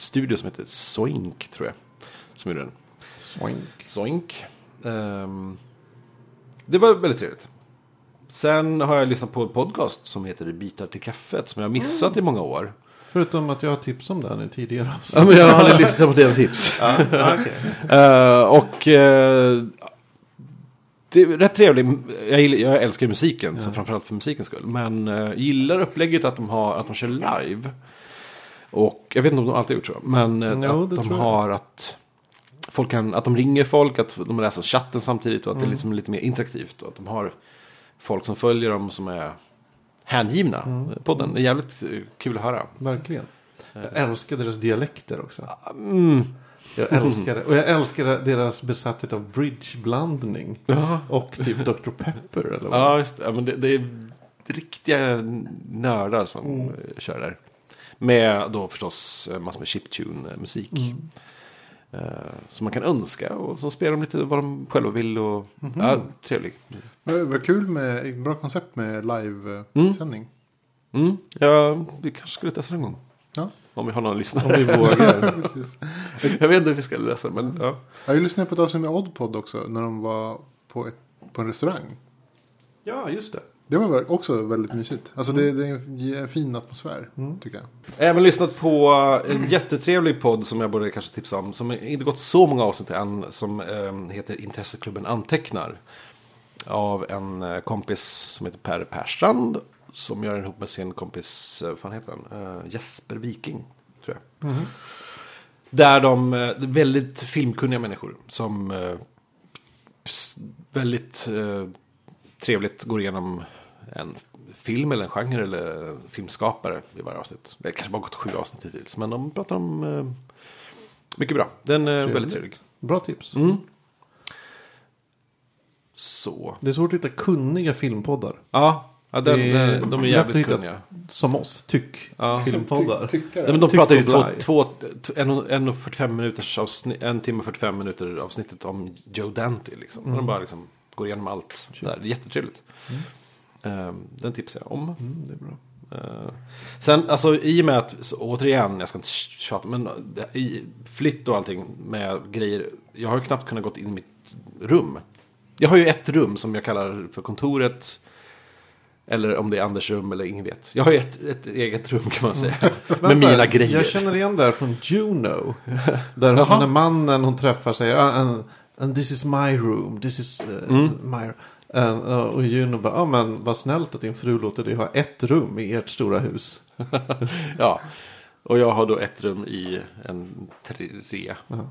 studio som heter Soink tror jag. Som gjorde den. Soink. Soink. Ehm, det var väldigt trevligt. Sen har jag lyssnat på en podcast som heter Bitar till kaffet. Som jag har missat i många år. Förutom att jag har tips om den i tidigare avsnitt. Ja, men jag hade lyssnat på det tips. Eh, och eh, det är rätt trevligt. Jag, jag älskar musiken, så framförallt för musikens skull. Men uh, gillar upplägget att de, har, att de kör live. Och jag vet inte om de alltid har gjort så. Men Jo, att de har att folk kan, att de ringer folk, att de läser chatten samtidigt och att Mm. det är liksom lite mer interaktivt. Och att de har folk som följer dem som är hängivna podden. Det är jävligt eh, kul att höra. Verkligen. Jag älskar deras dialekter också. Mm. Jag älskar det. Och jag älskar deras besatthet av bridgeblandning. Ja. Och typ Dr. Pepper eller vad. Ja, just det. Ja, men det, det är riktiga nördar som Mm. eh, kör där. Med då förstås eh, massor med chiptune-musik. Mm. Eh, som man kan önska och så spelar de lite vad de själva vill. Och, Mhm. ja, trevlig. Det var kul med, bra koncept med livesändning. Mm. Ja, vi kanske skulle testa en gång. Ja. Om vi har någon Om lyssnare. vi vågar. Jag vet inte hur vi ska det, men ja. Jag lyssnade på ett avsnitt med Oddpod också. När de var på, ett, på en restaurang. Ja, just det. Det var också väldigt mysigt. Alltså det, det är en fin atmosfär. Tycker jag. Jag har även lyssnat på en jättetrevlig podd som jag borde kanske tipsa om. Som inte gått så många avsnitt än. Som eh, heter Intresseklubben Antecknar. Av en eh, kompis som heter Per Perstrand. Som gör den ihop med sin kompis, eh, vad fan heter han? Eh, Jesper Viking, tror jag. Där de, väldigt filmkunniga människor. Som väldigt trevligt går igenom en film eller en genre eller en filmskapare i varje avsnitt. Det kanske bara gått sju avsnitt hittills. Men de pratar om eh, mycket bra. Den är väldigt trevlig. Bra tips. Mm. Så. Det är svårt att hitta kunniga filmpoddar. Ja, ja den, Det är den, de är jävligt hitta kunniga. Som oss. Tyck. Ja. Filmpoddar. Ty, tyckare. Nej, men de Tyck pratar ju två, två, en, en och 45 minuters avsnitt, en timme och 45 minuter avsnittet om Joe Dante. Liksom. Mm. Och de bara liksom går igenom allt. Där. Det är jättetrevligt. Ehm, den tipsar jag om. Mm, det är bra. Eh, sen, alltså i och med att, så, återigen, jag ska inte tjata, men i flytt och allting med grejer. Jag har ju knappt kunnat gått in i mitt rum. Jag har ju ett rum som jag kallar för kontoret. Eller om det är Anders rum eller ingen vet. Jag har ju ett, ett eget rum kan man säga. med Vänta, mina grejer. Jag känner igen det här från Juno. Där hon, den där mannen hon träffar säger ah, and, and this is my room. This is uh, my uh, Och Juno bara, ja ah, men vad snällt att din fru låter dig ha ett rum i ert stora hus. Ja. Och jag har då ett rum i en tre.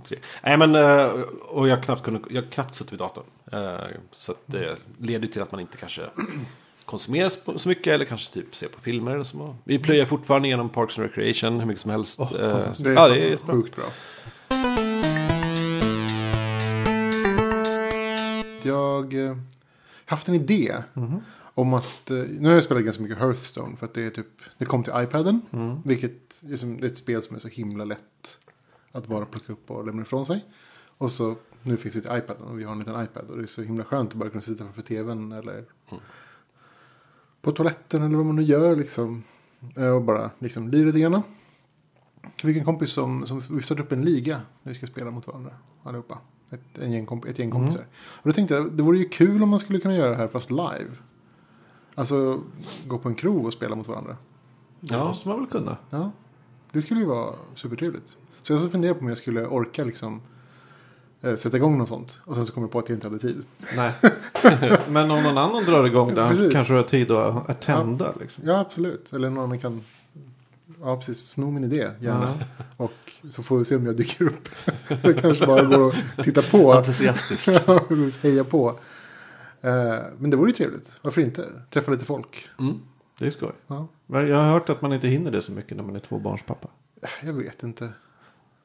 tre. Nej men, eh, och jag har knappt, kunnat, jag knappt suttit vid datorn. Eh, Så att det leder till att man inte kanske konsumerar så- mycket. Eller kanske typ ser på filmer. Eller så. Vi plöjer fortfarande genom Parks and Recreation hur mycket som helst. Eh, fantastiskt. Det är, ja, det är jättebra. sjukt bra. Jag haft en idé. Om att, eh, nu har jag spelat ganska mycket Hearthstone. För att det är typ, det kom till iPaden. Vilket är, det är ett spel som är så himla lätt. Att bara plocka upp och lämna ifrån sig. Och så, nu finns det till iPaden och vi har en liten iPad. Och det är så himla skönt att bara kunna sitta framför tvn. Eller på toaletten eller vad man nu gör liksom. Eh, och bara liksom lira lite grann. Jag fick en kompis som, som vi startade upp en liga. När vi ska spela mot varandra. Allihopa. Ett, en gäng, komp- ett gäng kompisar. Och då tänkte jag, det vore ju kul om man skulle kunna göra det här fast live. Alltså gå på en krog och spela mot varandra. Det måste man väl kunna. Ja, det skulle ju vara supertrevligt. Så jag så funderar på om jag skulle orka liksom eh, sätta igång något sånt. Och sen så kom jag på att jag inte hade tid. Nej. men om någon annan drar igång det kanske du har tid att att tända. Liksom. Ja, absolut. Eller någon annan kan Ja, precis. Sno min idé, gärna. Och så får vi se om jag dyker upp. det kanske bara går att titta på. Entusiastiskt. Heja på. Eh, men det vore ju trevligt. Varför inte? Träffa lite folk. Mm. Det är skoj. Ja. Jag har hört att man inte hinner det så mycket när man är tvåbarnspappa. Jag vet inte.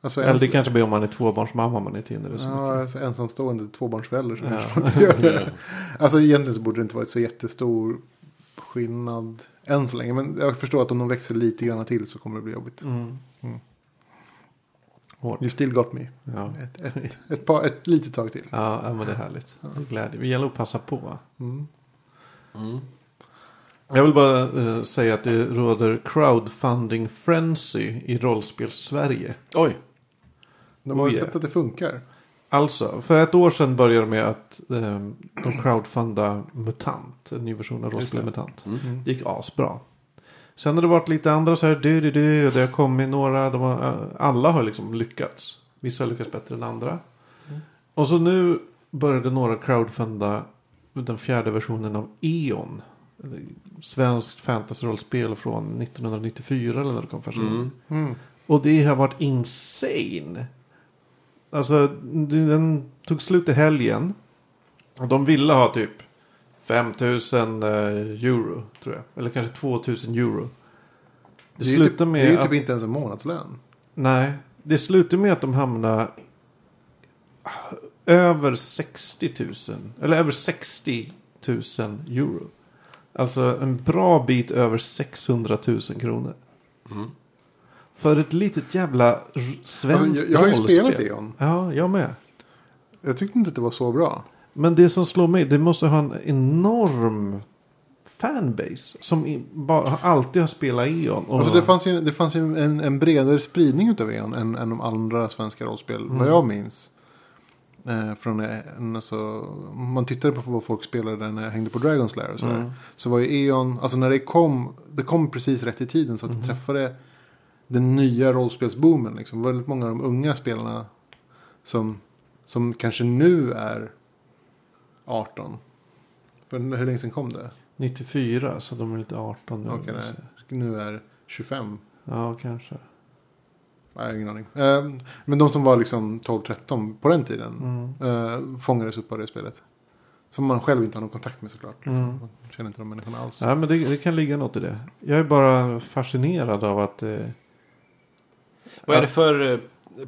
Alltså, Eller det kanske blir om man är tvåbarnsmamma man inte hinner det så Ja, mycket. alltså ensamstående tvåbarnsförälder så Ja. kanske man inte gör det. Alltså egentligen så borde det inte vara så jättestor skillnad än så länge. Men jag förstår att om de växer lite grann till så kommer det bli jobbigt. Mm. Mm. You still got me. Ja. Ett, ett, ett, par, ett litet tag till. Ja, ja, men det är härligt. Det glädjer. Vi gäller att passa på. Mm. Mm. Jag vill bara eh, säga att det råder crowdfunding frenzy i rollspels-Sverige. Oj. De har Oh, ju yeah. sett att det funkar. Alltså, för ett år sedan började de med att eh, de crowdfundade MUTANT, en ny version av det. MUTANT. Mm. Det gick asbra. Sen har det varit lite andra så här, du, du, du, och det har kommit några, de har, eh, alla har liksom lyckats. Vissa har lyckats bättre än andra. Och så nu började några crowdfunda den fjärde versionen av E.ON. Svenskt fantasy-rollspel från 1994 eller när det kom första. Mm. Mm. Och det har varit insane. Alltså, den tog slut i helgen. Och de ville ha typ 5000 eh, euro, tror jag. Eller kanske 2000 euro. Det, Det slutar typ, med det är ju att... typ inte ens en månadslön. Nej, det slutar med att de hamnar över 60 000. Eller över 60 000 euro. Alltså en bra bit över 600 000 kronor. Mm. För ett litet jävla svenskt jag, jag har ju spelat E.ON. Ja, jag med. Jag tyckte inte att det var så bra. Men det som slår mig, det måste ha en enorm fanbase. Som bara, alltid har spelat E.ON. Och, Alltså det fanns ju, det fanns ju en, en bredare spridning utav E.ON än, än de andra svenska rollspel. Vad jag minns. Eh, från en, alltså, om man tittade på vad folk spelade när jag hängde på Dragon's Lair och sådär. Mm. Så var ju E.ON, alltså när det kom, det kom precis rätt i tiden så att det träffade den nya rollspelsboomen. Liksom. Väldigt många av de unga spelarna som, som kanske nu är 18. För hur länge sedan kom det? 94, så de är lite 18 nu. Nej. Nu är 25. Ja, kanske. Nej, jag har ingen aning. Eh, men de som var liksom 12-13 på den tiden Mm. eh, fångades upp av det spelet. Som man själv inte har någon kontakt med såklart. Mm. Man känner inte de människorna alls. Ja, men det, det kan ligga något i det. Jag är bara fascinerad av att... Eh, Vad är det för eh,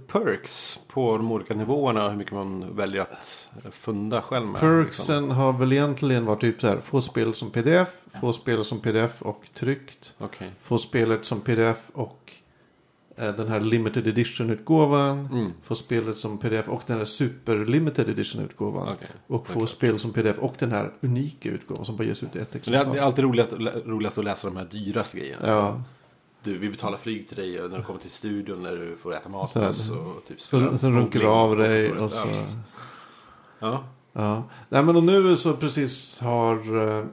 perks på de olika nivåerna? Hur mycket man väljer att eh, funda själv med? perksen liksom? har väl egentligen varit typ så här. Få spel som pdf, få spel som pdf och tryckt. Okej. Få spelet som pdf och eh, den här limited edition-utgåvan. Mm. Få spelet som pdf och den här super limited edition-utgåvan. Okej. Och få okej. spel som pdf och den här unika utgåvan som bara ges ut i ett exemplar. det är alltid roligast, roligast att läsa de här dyraste grejerna. Ja, Du, vi betalar flyg till dig och när du kommer till studion när du får äta mat Så med här. oss. Och typ så, sen runkar du av dig och så... Ja. Ja. Ja. Nej men och nu så precis har eh,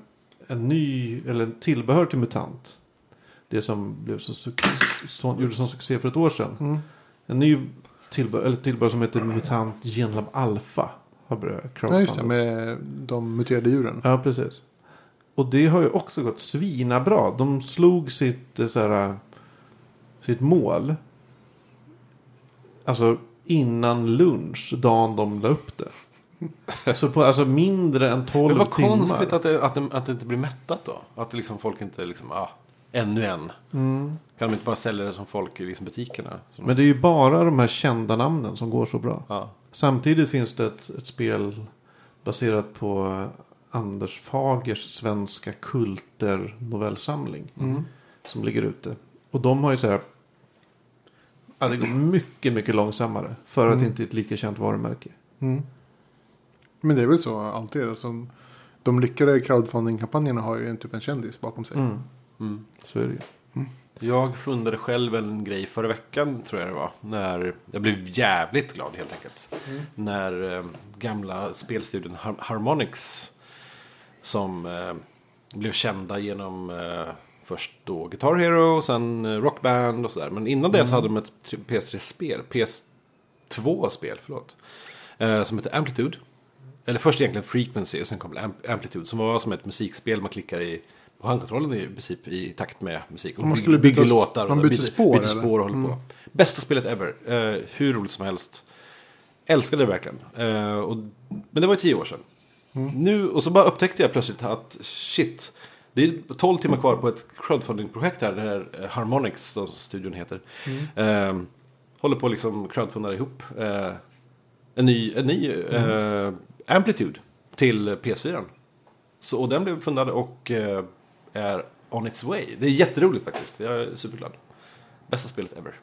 en ny, eller en tillbehör till MUTANT. Det som blev så, så, gjorde sån succé för ett år sedan. Mm. En ny tillbehör, eller tillbehör som heter MUTANT Genlab Alpha. Har börjat Ja, just det. Med de muterade djuren. Ja, precis. Och det har ju också gått svina bra. De slog sitt, eh, så här, sitt mål. Alltså innan lunch, dagen de la upp det. Så på alltså mindre än 12 Men vad timmar. konstigt att det, att, det, att det inte blir mättat då. Att det liksom folk inte liksom, ah, ännu en. Mm. Kan de inte bara sälja det som folk i liksom butikerna? Men det är ju bara de här kända namnen som går så bra. ja. Samtidigt finns det ett, ett spel baserat på Anders Fagers svenska kulter novellsamling. Mm. Som ligger ute. Och de har ju så här. Ja, det går mycket, mycket långsammare. För att Mm. det inte är ett lika känt varumärke. Mm. Men det är väl så alltid. Alltså, de lyckade crowdfunding-kampanjerna har ju en typ en kändis bakom sig. Mm. Mm. Så är det ju. Jag fundade själv en grej förra veckan tror jag det var. När jag blev jävligt glad helt enkelt. När eh, gamla spelstudion Har- Harmonix. Som eh, blev kända genom eh, först då Guitar Hero och sen eh, Rockband och sådär. Men innan det så hade de ett tri- PS3-spel. PS2-spel, förlåt. Eh, som heter Amplitude. Eller först egentligen Frequency och sen kom Am- Amplitude. Som var som ett musikspel man klickar i på handkontrollen i princip i takt med musik. Och Man skulle byta- låtar. man och byter spår, byter spår och håller på. Bästa spelet ever. Eh, hur roligt som helst. Älskade det verkligen. Eh, och, men det var ju tio år sedan. Nu, och så bara upptäckte jag plötsligt att shit. Det är 12 timmar kvar på ett crowdfunding-projekt här. Det här eh, Harmonix, som studion heter. Eh, håller på att liksom crowdfunda ihop eh, en ny, en ny eh, Amplitude till PS4. Så, och den blev fundad och eh, är on its way. Det är jätteroligt faktiskt. Jag är superglad. Bästa spelet ever.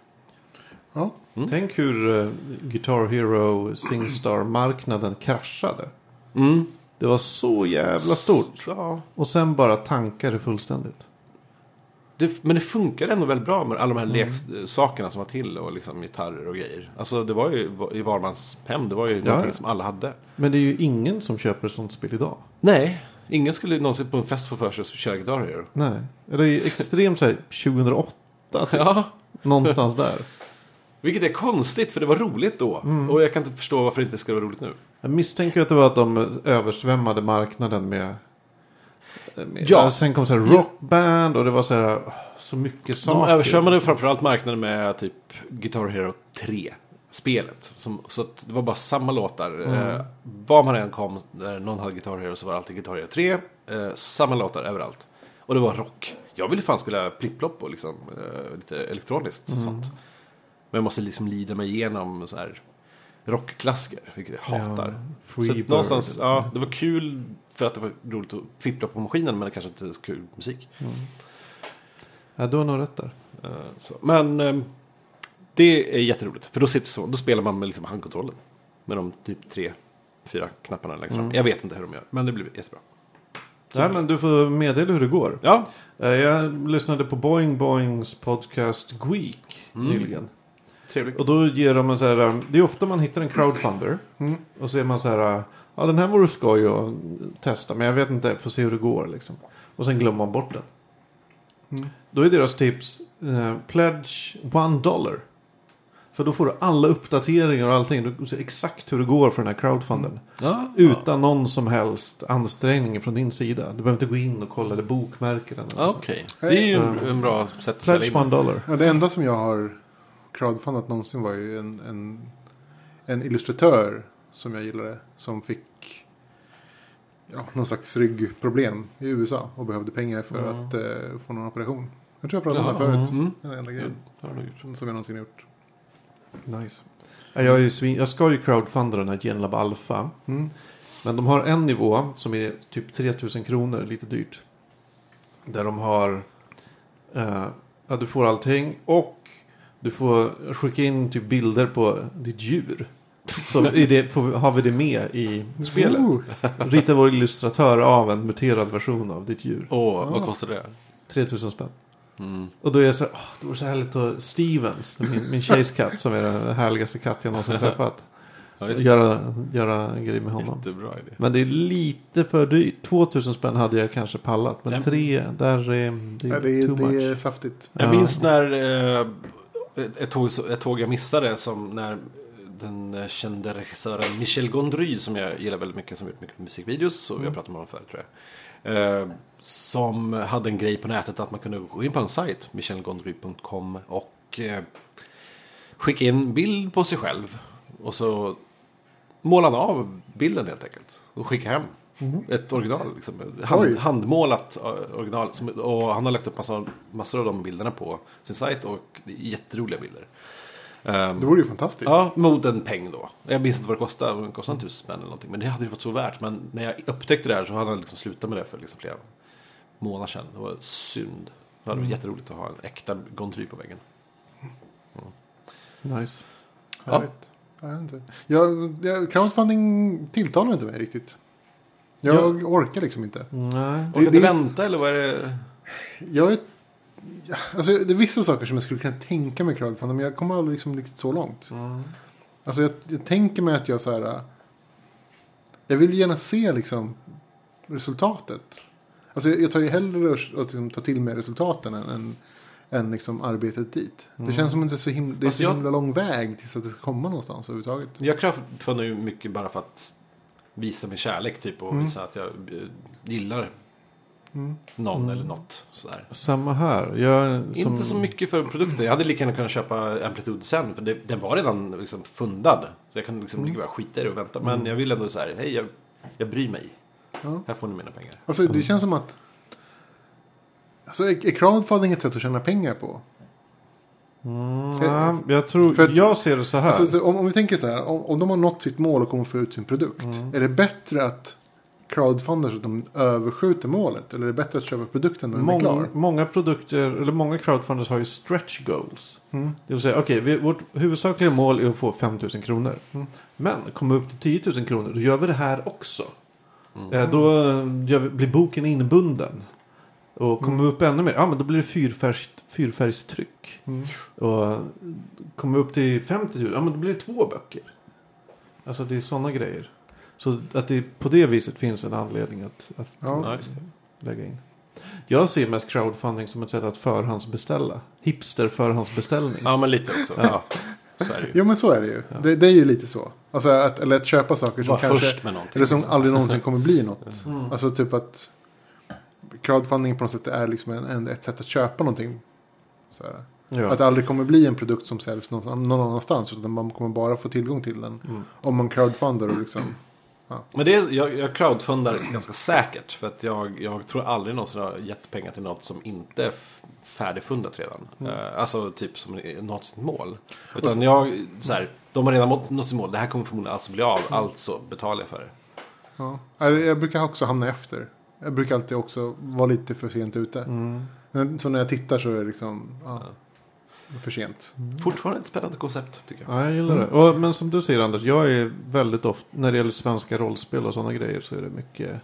Ja. Tänk hur uh, Guitar Hero Singstar-marknaden kraschade. Mm. Det var så jävla stort. Ja, Och sen bara tankade fullständigt. det, men det funkar ändå väldigt bra med alla de här leksakerna som var till och liksom gitarrer och grejer. Alltså det var ju i varmans hem, det var ju någonting ja. som alla hade. Men det är ju ingen som köper sånt spel idag. Nej, ingen skulle någonsin på en fest få för sig att köra Guitar Hero. Nej. Det är extremt så här 2008. Typ. Ja, Någonstans där. Vilket är konstigt för det var roligt då. Och jag kan inte förstå varför det inte ska vara roligt nu. Jag misstänker att det var att de översvämmade marknaden med... med Ja. Sen kom så här rockband och det var så här... Så mycket saker. De översvämmade framförallt marknaden med typ Guitar Hero 3. spelet. Som, så det var bara samma låtar. Eh, var man än kom, där någon hade Guitar Hero så var det alltid Guitar Hero 3. Eh, samma låtar överallt. Och det var rock. Jag ville fan spela plipp-plopp och liksom, eh, lite elektroniskt och sånt. Men jag måste liksom lida mig igenom så här rockklassiker, vilket jag hatar. Ja, så någonstans, ja, det var kul för att det var roligt att fippla på maskinen, men det kanske inte är så kul musik. Ja, du har nog rätt där. Eh, så. Men eh, det är jätteroligt, för då, sitter så, då spelar man med liksom handkontrollen. Med de typ tre, fyra knapparna längst fram. Jag vet inte hur de gör, men det blir jättebra. Nej, men du får meddela hur det går. Ja, Eh, Jag lyssnade på Boing Boings podcast Week nyligen. Trevligt. Och då ger de en så här, um, det är ofta man hittar en crowdfunder. Och så är man så här, uh, ja den här vore skoj att testa. Men jag vet inte, får se hur det går liksom. Och sen glömmer man bort den. Då är deras tips, eh, pledge one dollar. För då får du alla uppdateringar och allting. Du ser exakt hur det går för den här crowdfunden. Ja, Utan någon som helst ansträngning från din sida. Du behöver inte gå in och kolla eller bokmärka den. eller ja, så. Okej, det är ju en, en bra sätt att sälja Pledge in. one dollar. Ja, det enda som jag har crowdfundat någonsin var ju en, en, en illustratör som jag gillade. Som fick ja, någon slags ryggproblem i USA och behövde pengar för Ja. att eh, få någon operation. Jag tror jag pratade om det Jaha, förut. mm. Den enda grejen gjort. som jag någonsin gjort. Nice. Ja, Jag, är svin, jag ska ju crowdfunda den här Genlab Alpha. Mm. Men de har en nivå som är typ 3000 kronor, lite dyrt. Där de har, eh, ja du får allting och du får skicka in typ bilder på ditt djur. Så det, får, har vi det med i spelet. Oh, Rita vår illustratör av en muterad version av ditt djur. Åh, vad kostar det? 3000 spänn. Mm. Och då är jag så här, åh, det vore så härligt att Stevens, min, min tjejs katt som är den härligaste katt jag någonsin träffat. Ja. Göra, göra en grej med honom. Jättebra idé. Men det är lite för dyrt. 2000 spänn hade jag kanske pallat. Men Ja. tre, där är det ja, är det, är, too det much. är saftigt. Jag Ja. minns när eh, ett, tåg, ett tåg jag missade som när den kände regissören Michel Gondry som jag gillar väldigt mycket som gjort mycket musikvideos och vi har pratat om honom förut tror jag. Eh, som hade en grej på nätet att man kunde gå in på en sajt, michelgondry.com och eh, skicka in bild på sig själv och så målade han av bilden helt enkelt och skicka hem. Ett original, liksom. Hand, handmålat eh, original. Som, och han har lagt upp massa, massor av de bilderna på sin sajt och det är jätteroliga bilder. Ehm, Det vore ju fantastiskt. Ja, mot en peng då. Jag minns inte vad det kostade, det kostade en tusen spänn eller någonting. Men det hade ju varit så värt. Men när jag upptäckte det här så hade han liksom slutat med det för liksom flera månader sedan. Det var synd. Det hade varit jätteroligt att ha en äkta Gondry på väggen. Nice. Härligt. Jag vet inte. Jag, jag, crowdfunding tilltalar inte mig riktigt. Jag orkar liksom inte. Nej. Orkar inte det är- vänta eller vad är det? Jag är, alltså, det är vissa saker som jag skulle kunna tänka mig crowdfunda. Men jag kommer aldrig liksom riktigt så långt. Mm. Alltså jag, jag tänker mig att jag så här. äh, Jag vill ju gärna se liksom resultatet. Alltså jag, jag tar ju hellre att liksom, ta till mig resultaten än, än, än liksom arbetet dit. Det känns som att det är så himla, det är Alltså så jag- himla lång väg tills att det ska komma någonstans överhuvudtaget. Jag crowdfundar ju mycket bara för att visa min kärlek typ och visa att jag eh, gillar någon eller något. Sådär. Samma här. Jag, som, Inte så mycket för produkten. Jag hade lika gärna kunnat köpa Amplitude sen. För det, den var redan liksom fundad. Så jag kan liksom lika bara skita i det och vänta. Men jag vill ändå så här, hej jag, jag bryr mig. Ja. Här får ni mina pengar. Alltså det känns som att. Alltså är crowdfunding ett sätt att tjäna pengar på? Mm, ja, jag tror, För att- jag ser det så här. Alltså, så om, om vi tänker så här, om, om de har nått sitt mål och kommer få ut sin produkt. Mm. Är det bättre att crowdfunda så att de överskjuter målet? Eller är det bättre att köpa produkten när den är Många, klar? många produkter, eller många crowdfunders har ju stretch goals. Mm. Det vill säga, okej, vi- vårt huvudsakliga mål är att få 5 000 kronor. Mm. Men kommer vi upp till 10 000 kronor, då gör vi det här också. Mm. Eh, då eh, vi, blir boken inbunden. Och kommer vi upp ännu mer, ja men då blir det fyrfärgs, fyrfärgstryck. Mm. Och kommer vi upp till 50 000, ja men då blir det två böcker. Alltså det är sådana grejer. Så att det på det viset finns en anledning att, att Ja. Ja, lägga in. Jag ser mest crowdfunding som ett sätt att förhandsbeställa. Hipster förhandsbeställning. Ja, men lite också. Ja, så är det ju. Jo men så är det ju. Det, det är ju lite så. Alltså att, eller att köpa saker som Var kanske. först med någonting. Eller som liksom. aldrig någonsin kommer bli något. Mm. Alltså typ att crowdfunding på något sätt är liksom en, en, ett sätt att köpa någonting. Så här. Ja. Att det aldrig kommer bli en produkt som säljs någon, någon annanstans. Utan man kommer bara få tillgång till den. Mm. Om man crowdfundar och liksom. Men det är, jag, jag crowdfundar ganska säkert. För att jag, jag tror aldrig någonsin har gett pengar till något som inte är färdigfundat redan. Eh, alltså typ som nått sitt mål. Utan jag, så här, de har redan nått- sitt mål. Det här kommer förmodligen alltså bli av. Alltså betalar jag för det. Ja. Jag brukar också hamna efter. Jag brukar alltid också vara lite för sent ute. Mm. Men Så när jag tittar så är det liksom ja, för sent. Fortfarande ett spännande koncept tycker jag. Ja, jag gillar det. Och, men som du säger Anders, jag är väldigt ofta, när det gäller svenska rollspel och sådana grejer så är det mycket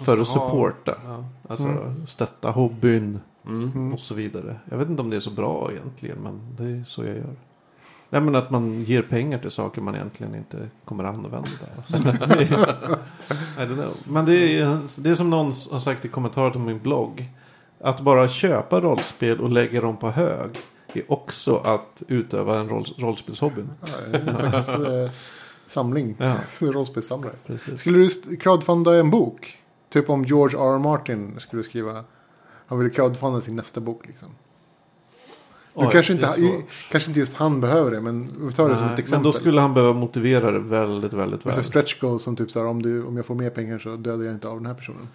för att supporta. Ja. Alltså stötta hobbyn Mm. och så vidare. Jag vet inte om det är så bra egentligen, men det är så jag gör. Nej, men att man ger pengar till saker man egentligen inte kommer att använda. I don't know. Men det är, det är som någon har sagt i kommentarer till min blogg. Att bara köpa rollspel och lägga dem på hög är också att utöva en roll, rollspelshobbyn. Ja, en slags eh, samling. Ja. Rollspelssamlare. Precis. Skulle du crowdfunda en bok? Typ om George R. R. Martin skulle skriva. Han ville crowdfunda sin nästa bok liksom. Nu Oj, kanske, det inte, kanske inte just han behöver det, men vi tar det som Nej, ett men exempel. då skulle han behöva motivera det väldigt, väldigt väl. Stretch goals som typ så här, om, du, om jag får mer pengar så dödar jag inte av den här personen.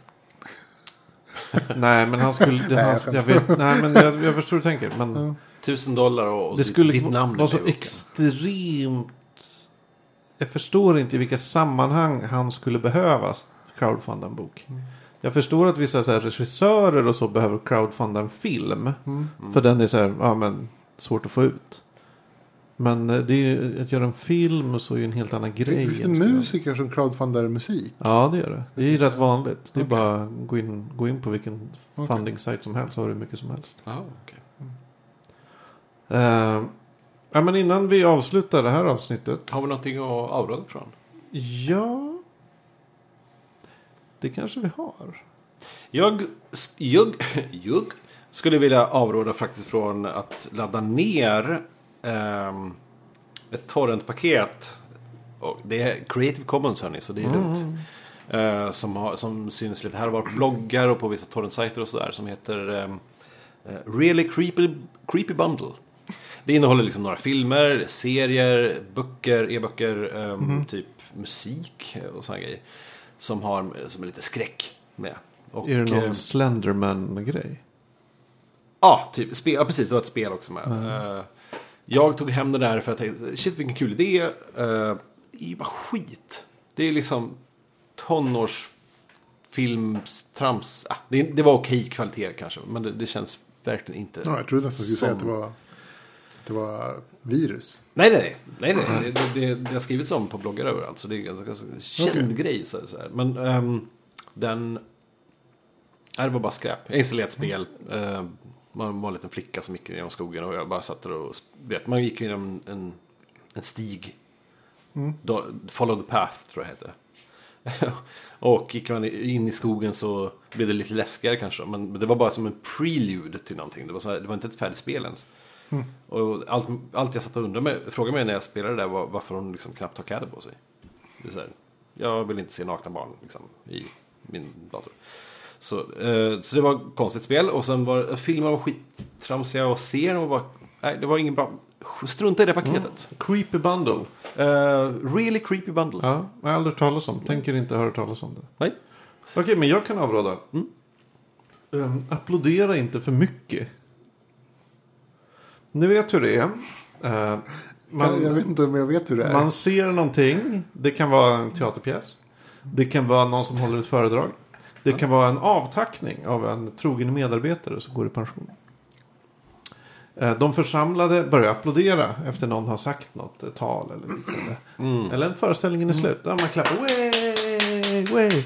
Nej, men han skulle... Det, Nej, han, jag vet, nej, men jag, jag förstår hur du tänker. Men Ja. Tusen dollar och det skulle ditt namn vara så med i boken. extremt... Jag förstår inte i vilka sammanhang han skulle behöva crowdfunda en bok. Mm. Jag förstår att vissa så här, regissörer och så behöver crowdfunda en film. Mm. För den är så här, ja men, svårt att få ut. Men eh, det är, ju- att göra en film så är ju en helt annan grej. Finns det musiker som crowdfundar musik? Ja, det gör det. Det är ju rätt vanligt. Det är Okej. bara att gå in, gå in på vilken Okej. funding site som helst så har du mycket som helst. Ja, okej. Eh, ja, men innan vi avslutar det här avsnittet. Har vi någonting att avråda från? Ja, det kanske vi har. Jag, jag, jag skulle vilja avråda faktiskt från att ladda ner ehm, ett torrentpaket. Det är Creative Commons hörni, så det är lugnt. Eh, som, har, som syns lite här och var på bloggar och på vissa torrentsajter och sådär. Som heter ehm, eh, Really Creepy, Creepy Bundle. Det innehåller liksom några filmer, serier, böcker, e-böcker, ehm, typ musik och sådana grejer. Som har som är lite skräck med. Och, är det någon eh, Slenderman-grej? Ja, typ, spel, ja, precis. Det var ett spel också med. Eh, jag tog hem det där för att jag tänkte, shit vilken kul idé. Uh, det är ju bara skit. Det är liksom tonårsfilmstrams. Ah, det, det var okej kvalitet kanske, men det, det känns verkligen inte. Ja, jag trodde nästan du skulle säga att det var, det var virus. Nej, nej, nej. nej, nej. Det, det, det har skrivits om på bloggar överallt. Så det är en ganska känd grej. Så, så här. Men ehm, den... Nej, det var bara skräp. Jag installerade ett spel. Uh, man var en liten flicka som gick genom skogen och jag bara satt där och... Vet, man gick genom en, en stig. Då, follow the path, tror jag det hette. och gick man in i skogen så blev det lite läskigare kanske. Men det var bara som en prelude till någonting. Det var, här, det var inte ett färdigt spel ens. Och allt, allt jag satt och undrade med, frågade mig när jag spelade där var varför hon liksom knappt har kläder på sig. Det är jag vill inte se nakna barn liksom, i min dator. Så, eh, så det var ett konstigt spel. Och sen var filmerna var skittramsiga var bara... Nej, det var ingen bra... Strunta i det paketet. Creepy Bundle. Eh, really creepy bundle. Ja, jag har aldrig hört talas om. Tänker inte höra talas om det. Nej. Okej, men jag kan avråda. Um, applådera inte för mycket. Ni vet hur det är. Eh, jag, jag vet inte om jag vet hur det är. Man ser någonting. Det kan vara en teaterpjäs. Det kan vara någon som håller ett föredrag. Det kan vara en avtackning av en trogen medarbetare som går i pension. Eh, De församlade börjar applådera efter någon har sagt något ett tal eller liknande. Eller en föreställningen är slut. Där man klappar. Way, way.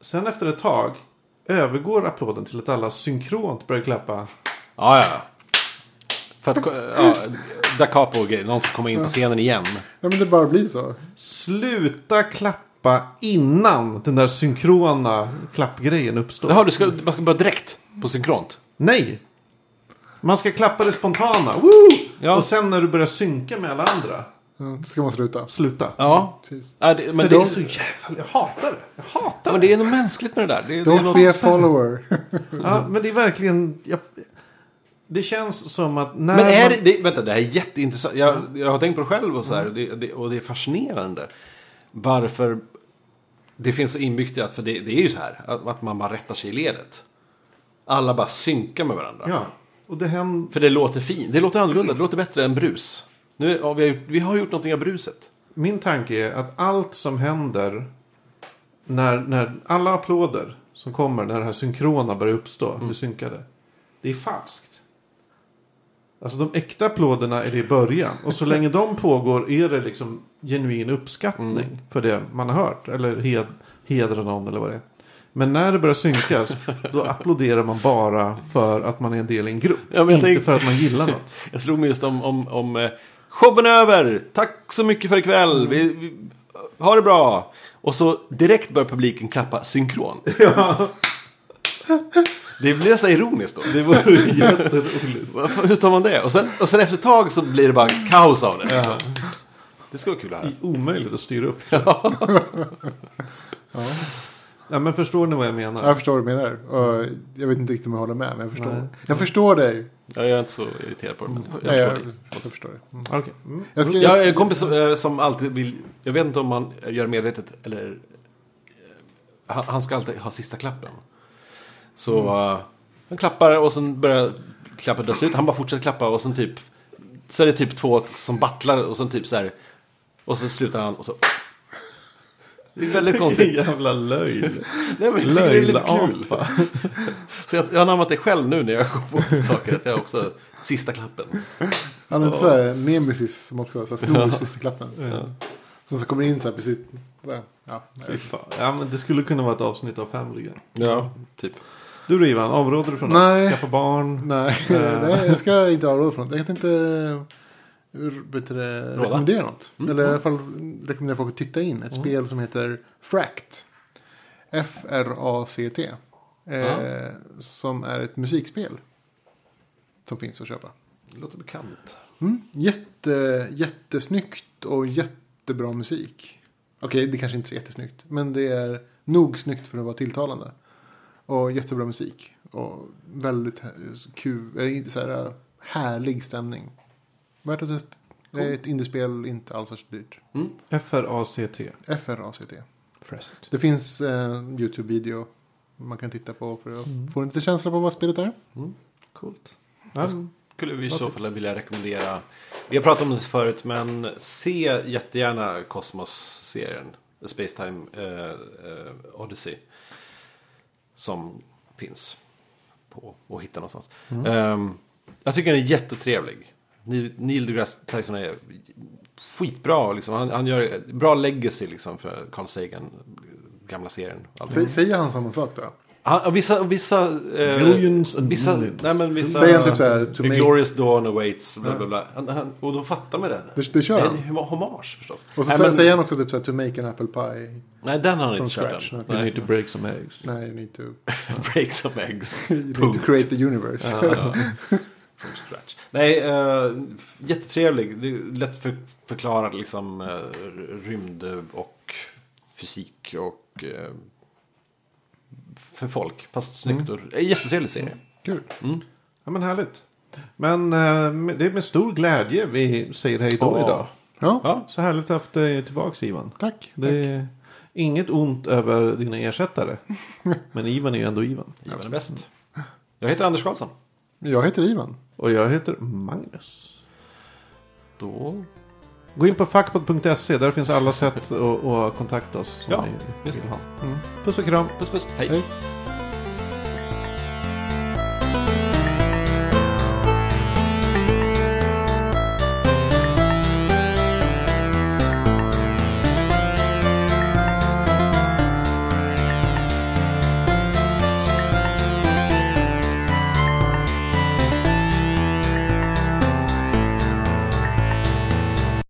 Sen efter ett tag övergår applåden till att alla synkront börjar klappa. Ja, ja. För att, ja, da capo och grejer. Någon ska komma in på scenen igen. Ja, men det bara blir så. Sluta klappa innan den där synkrona klappgrejen uppstår. Jaha, du ska, man ska bara direkt på synkront. Nej! Man ska klappa det spontana. Woo! Ja. Och sen när du börjar synka med alla andra. Ja, då ska man sluta. Sluta. Ja. Precis. ja det, men För det, det är så jävla... Jag hatar det. Jag hatar ja, det. men det är något mänskligt med det där. Det, det är Don't något, be a follower. Ja, men det är verkligen... Jag, Det känns som att när Men är man... det, vänta, det här är jätteintressant. Jag, jag har tänkt på det själv och så här. Det, det, och det är fascinerande. Varför det finns så inbyggt i att, för det, det är ju så här. Att, att man bara rättar sig i ledet. Alla bara synkar med varandra. Ja, och det händer... För det låter fint. Det låter annorlunda. Det låter bättre än brus. Nu, ja, vi, har, gjort- vi har gjort någonting av bruset. Min tanke är att allt som händer när, när alla applåder som kommer när det här synkrona börjar uppstå, det synkade, det är falskt. Alltså de äkta applåderna är det i början. Och så länge de pågår är det liksom genuin uppskattning för det man har hört. Eller hed, hedra någon eller vad det är. Men när det börjar synkas, då applåderar man bara för att man är en del i en grupp. Ja, men inte tänk- för att man gillar något. Jag slog mig just om, om, om eh, showen är över. Tack så mycket för ikväll. Vi, vi, ha det bra. Och så direkt börjar publiken klappa synkron. Det blir nästan ironiskt då. Det vore jätteroligt. Hur tar man det? Och sen, och sen efter ett tag så blir det bara kaos av det. liksom. Det ska vara kul att höra. Omöjligt att styra upp. Ja, men förstår ni vad jag menar? Jag förstår vad du menar. Och jag vet inte riktigt om jag håller med, men jag förstår. Nej. Jag förstår dig. Jag är inte så irriterad på det, men jag Nej, förstår jag, dig. jag förstår det. Mm. Okej. Mm. Jag, ska, Jag jag, en kompis som, eh, som alltid vill, jag vet inte om han gör medvetet eller, eh, han, han ska alltid ha sista klappen. Så eh, han klappar och sen börjar klappen ta slut. Han bara fortsätter klappa och sen typ, så är det typ två som battlar och sen typ så här, och så slutar han och så. Det är väldigt konstigt. jävla löjl. Nej, men tycker det är lite kul. Så jag, jag har anammat det själv nu när jag går på saker. Att jag också, sista klappen. han är inte så här nemesis som också så här, snor sista klappen. Som så kommer in så här precis. Där. Ja, nej. Fy fan. Ja, men det skulle kunna vara ett avsnitt av Family Guy. Ja, typ. Du då Ivan, avråder du från Nej. att skaffa barn? Nej, nej, jag ska inte avråda från det. Jag tänkte eh, vet du, det, rekommendera något. Eller i alla fall rekommendera folk att titta in. Ett spel som heter Fract. F-R-A-C-T. Eh, Som är ett musikspel. Som finns att köpa. Det låter bekant. Mm. Jätte, jättesnyggt och jättebra musik. Okej, det kanske inte är så jättesnyggt. Men det är nog snyggt för att vara tilltalande. Och jättebra musik. Och väldigt eh, kul, eh, inte så här, eh, härlig stämning. Värt att testa. Det är ett indiespel, inte alls särskilt dyrt. F-R-A-C-T. FRACT. Fracet. Det finns en YouTube-video man kan titta på för att få en lite känsla på vad spelet är. Coolt. Jag skulle vi i så fall vilja rekommendera. Vi har pratat om det förut men se jättegärna Cosmos-serien. The Space Time eh, eh, Odyssey. Som finns på att hitta någonstans. Ehm, jag tycker den är jättetrevlig. Neil, Neil deGrasse Tyson är skitbra. Liksom. Han, han gör bra legacy liksom, för Carl Sagan. Gamla serien. Alltså. Säger han samma sak då? Han, vissa, och vissa, eh, Millions and vissa, millions. nej men vissa, Säger han typ så här, to A make- glorious dawn awaits, bla bla bla. Han, han, och då fattar man det. Det, det kör Det är han. en hommage förstås. Och så nej, men, säger han också typ så här, to make an apple pie. nej, den har han from inte kört scratch. än. Okay. You need to break some eggs. Nej, you need to, break some eggs. you need to create the universe. Ja, ja. From scratch. Nej, uh, jättetrevlig. Det är lätt för, förklarad liksom uh, rymd och fysik och eh, för folk. Fast snyggt och en jättetrevlig serie. Kul. Ja, men härligt. Men eh, det är med stor glädje vi säger hej då Ja. idag. Ja, Ja, Så härligt att ha haft dig tillbaka Ivan. tack. Det är inget ont över dina ersättare. Men Ivan är ju ändå Ivan. Ivan är bäst. Jag heter Anders Karlsson. Jag heter Ivan. Och jag heter Magnus. Då Gå in på fackpod.se. Där finns alla sätt att, att kontakta oss som Ja, ni vill ha. Mm. Puss och kram. puss puss. Hej. Hej.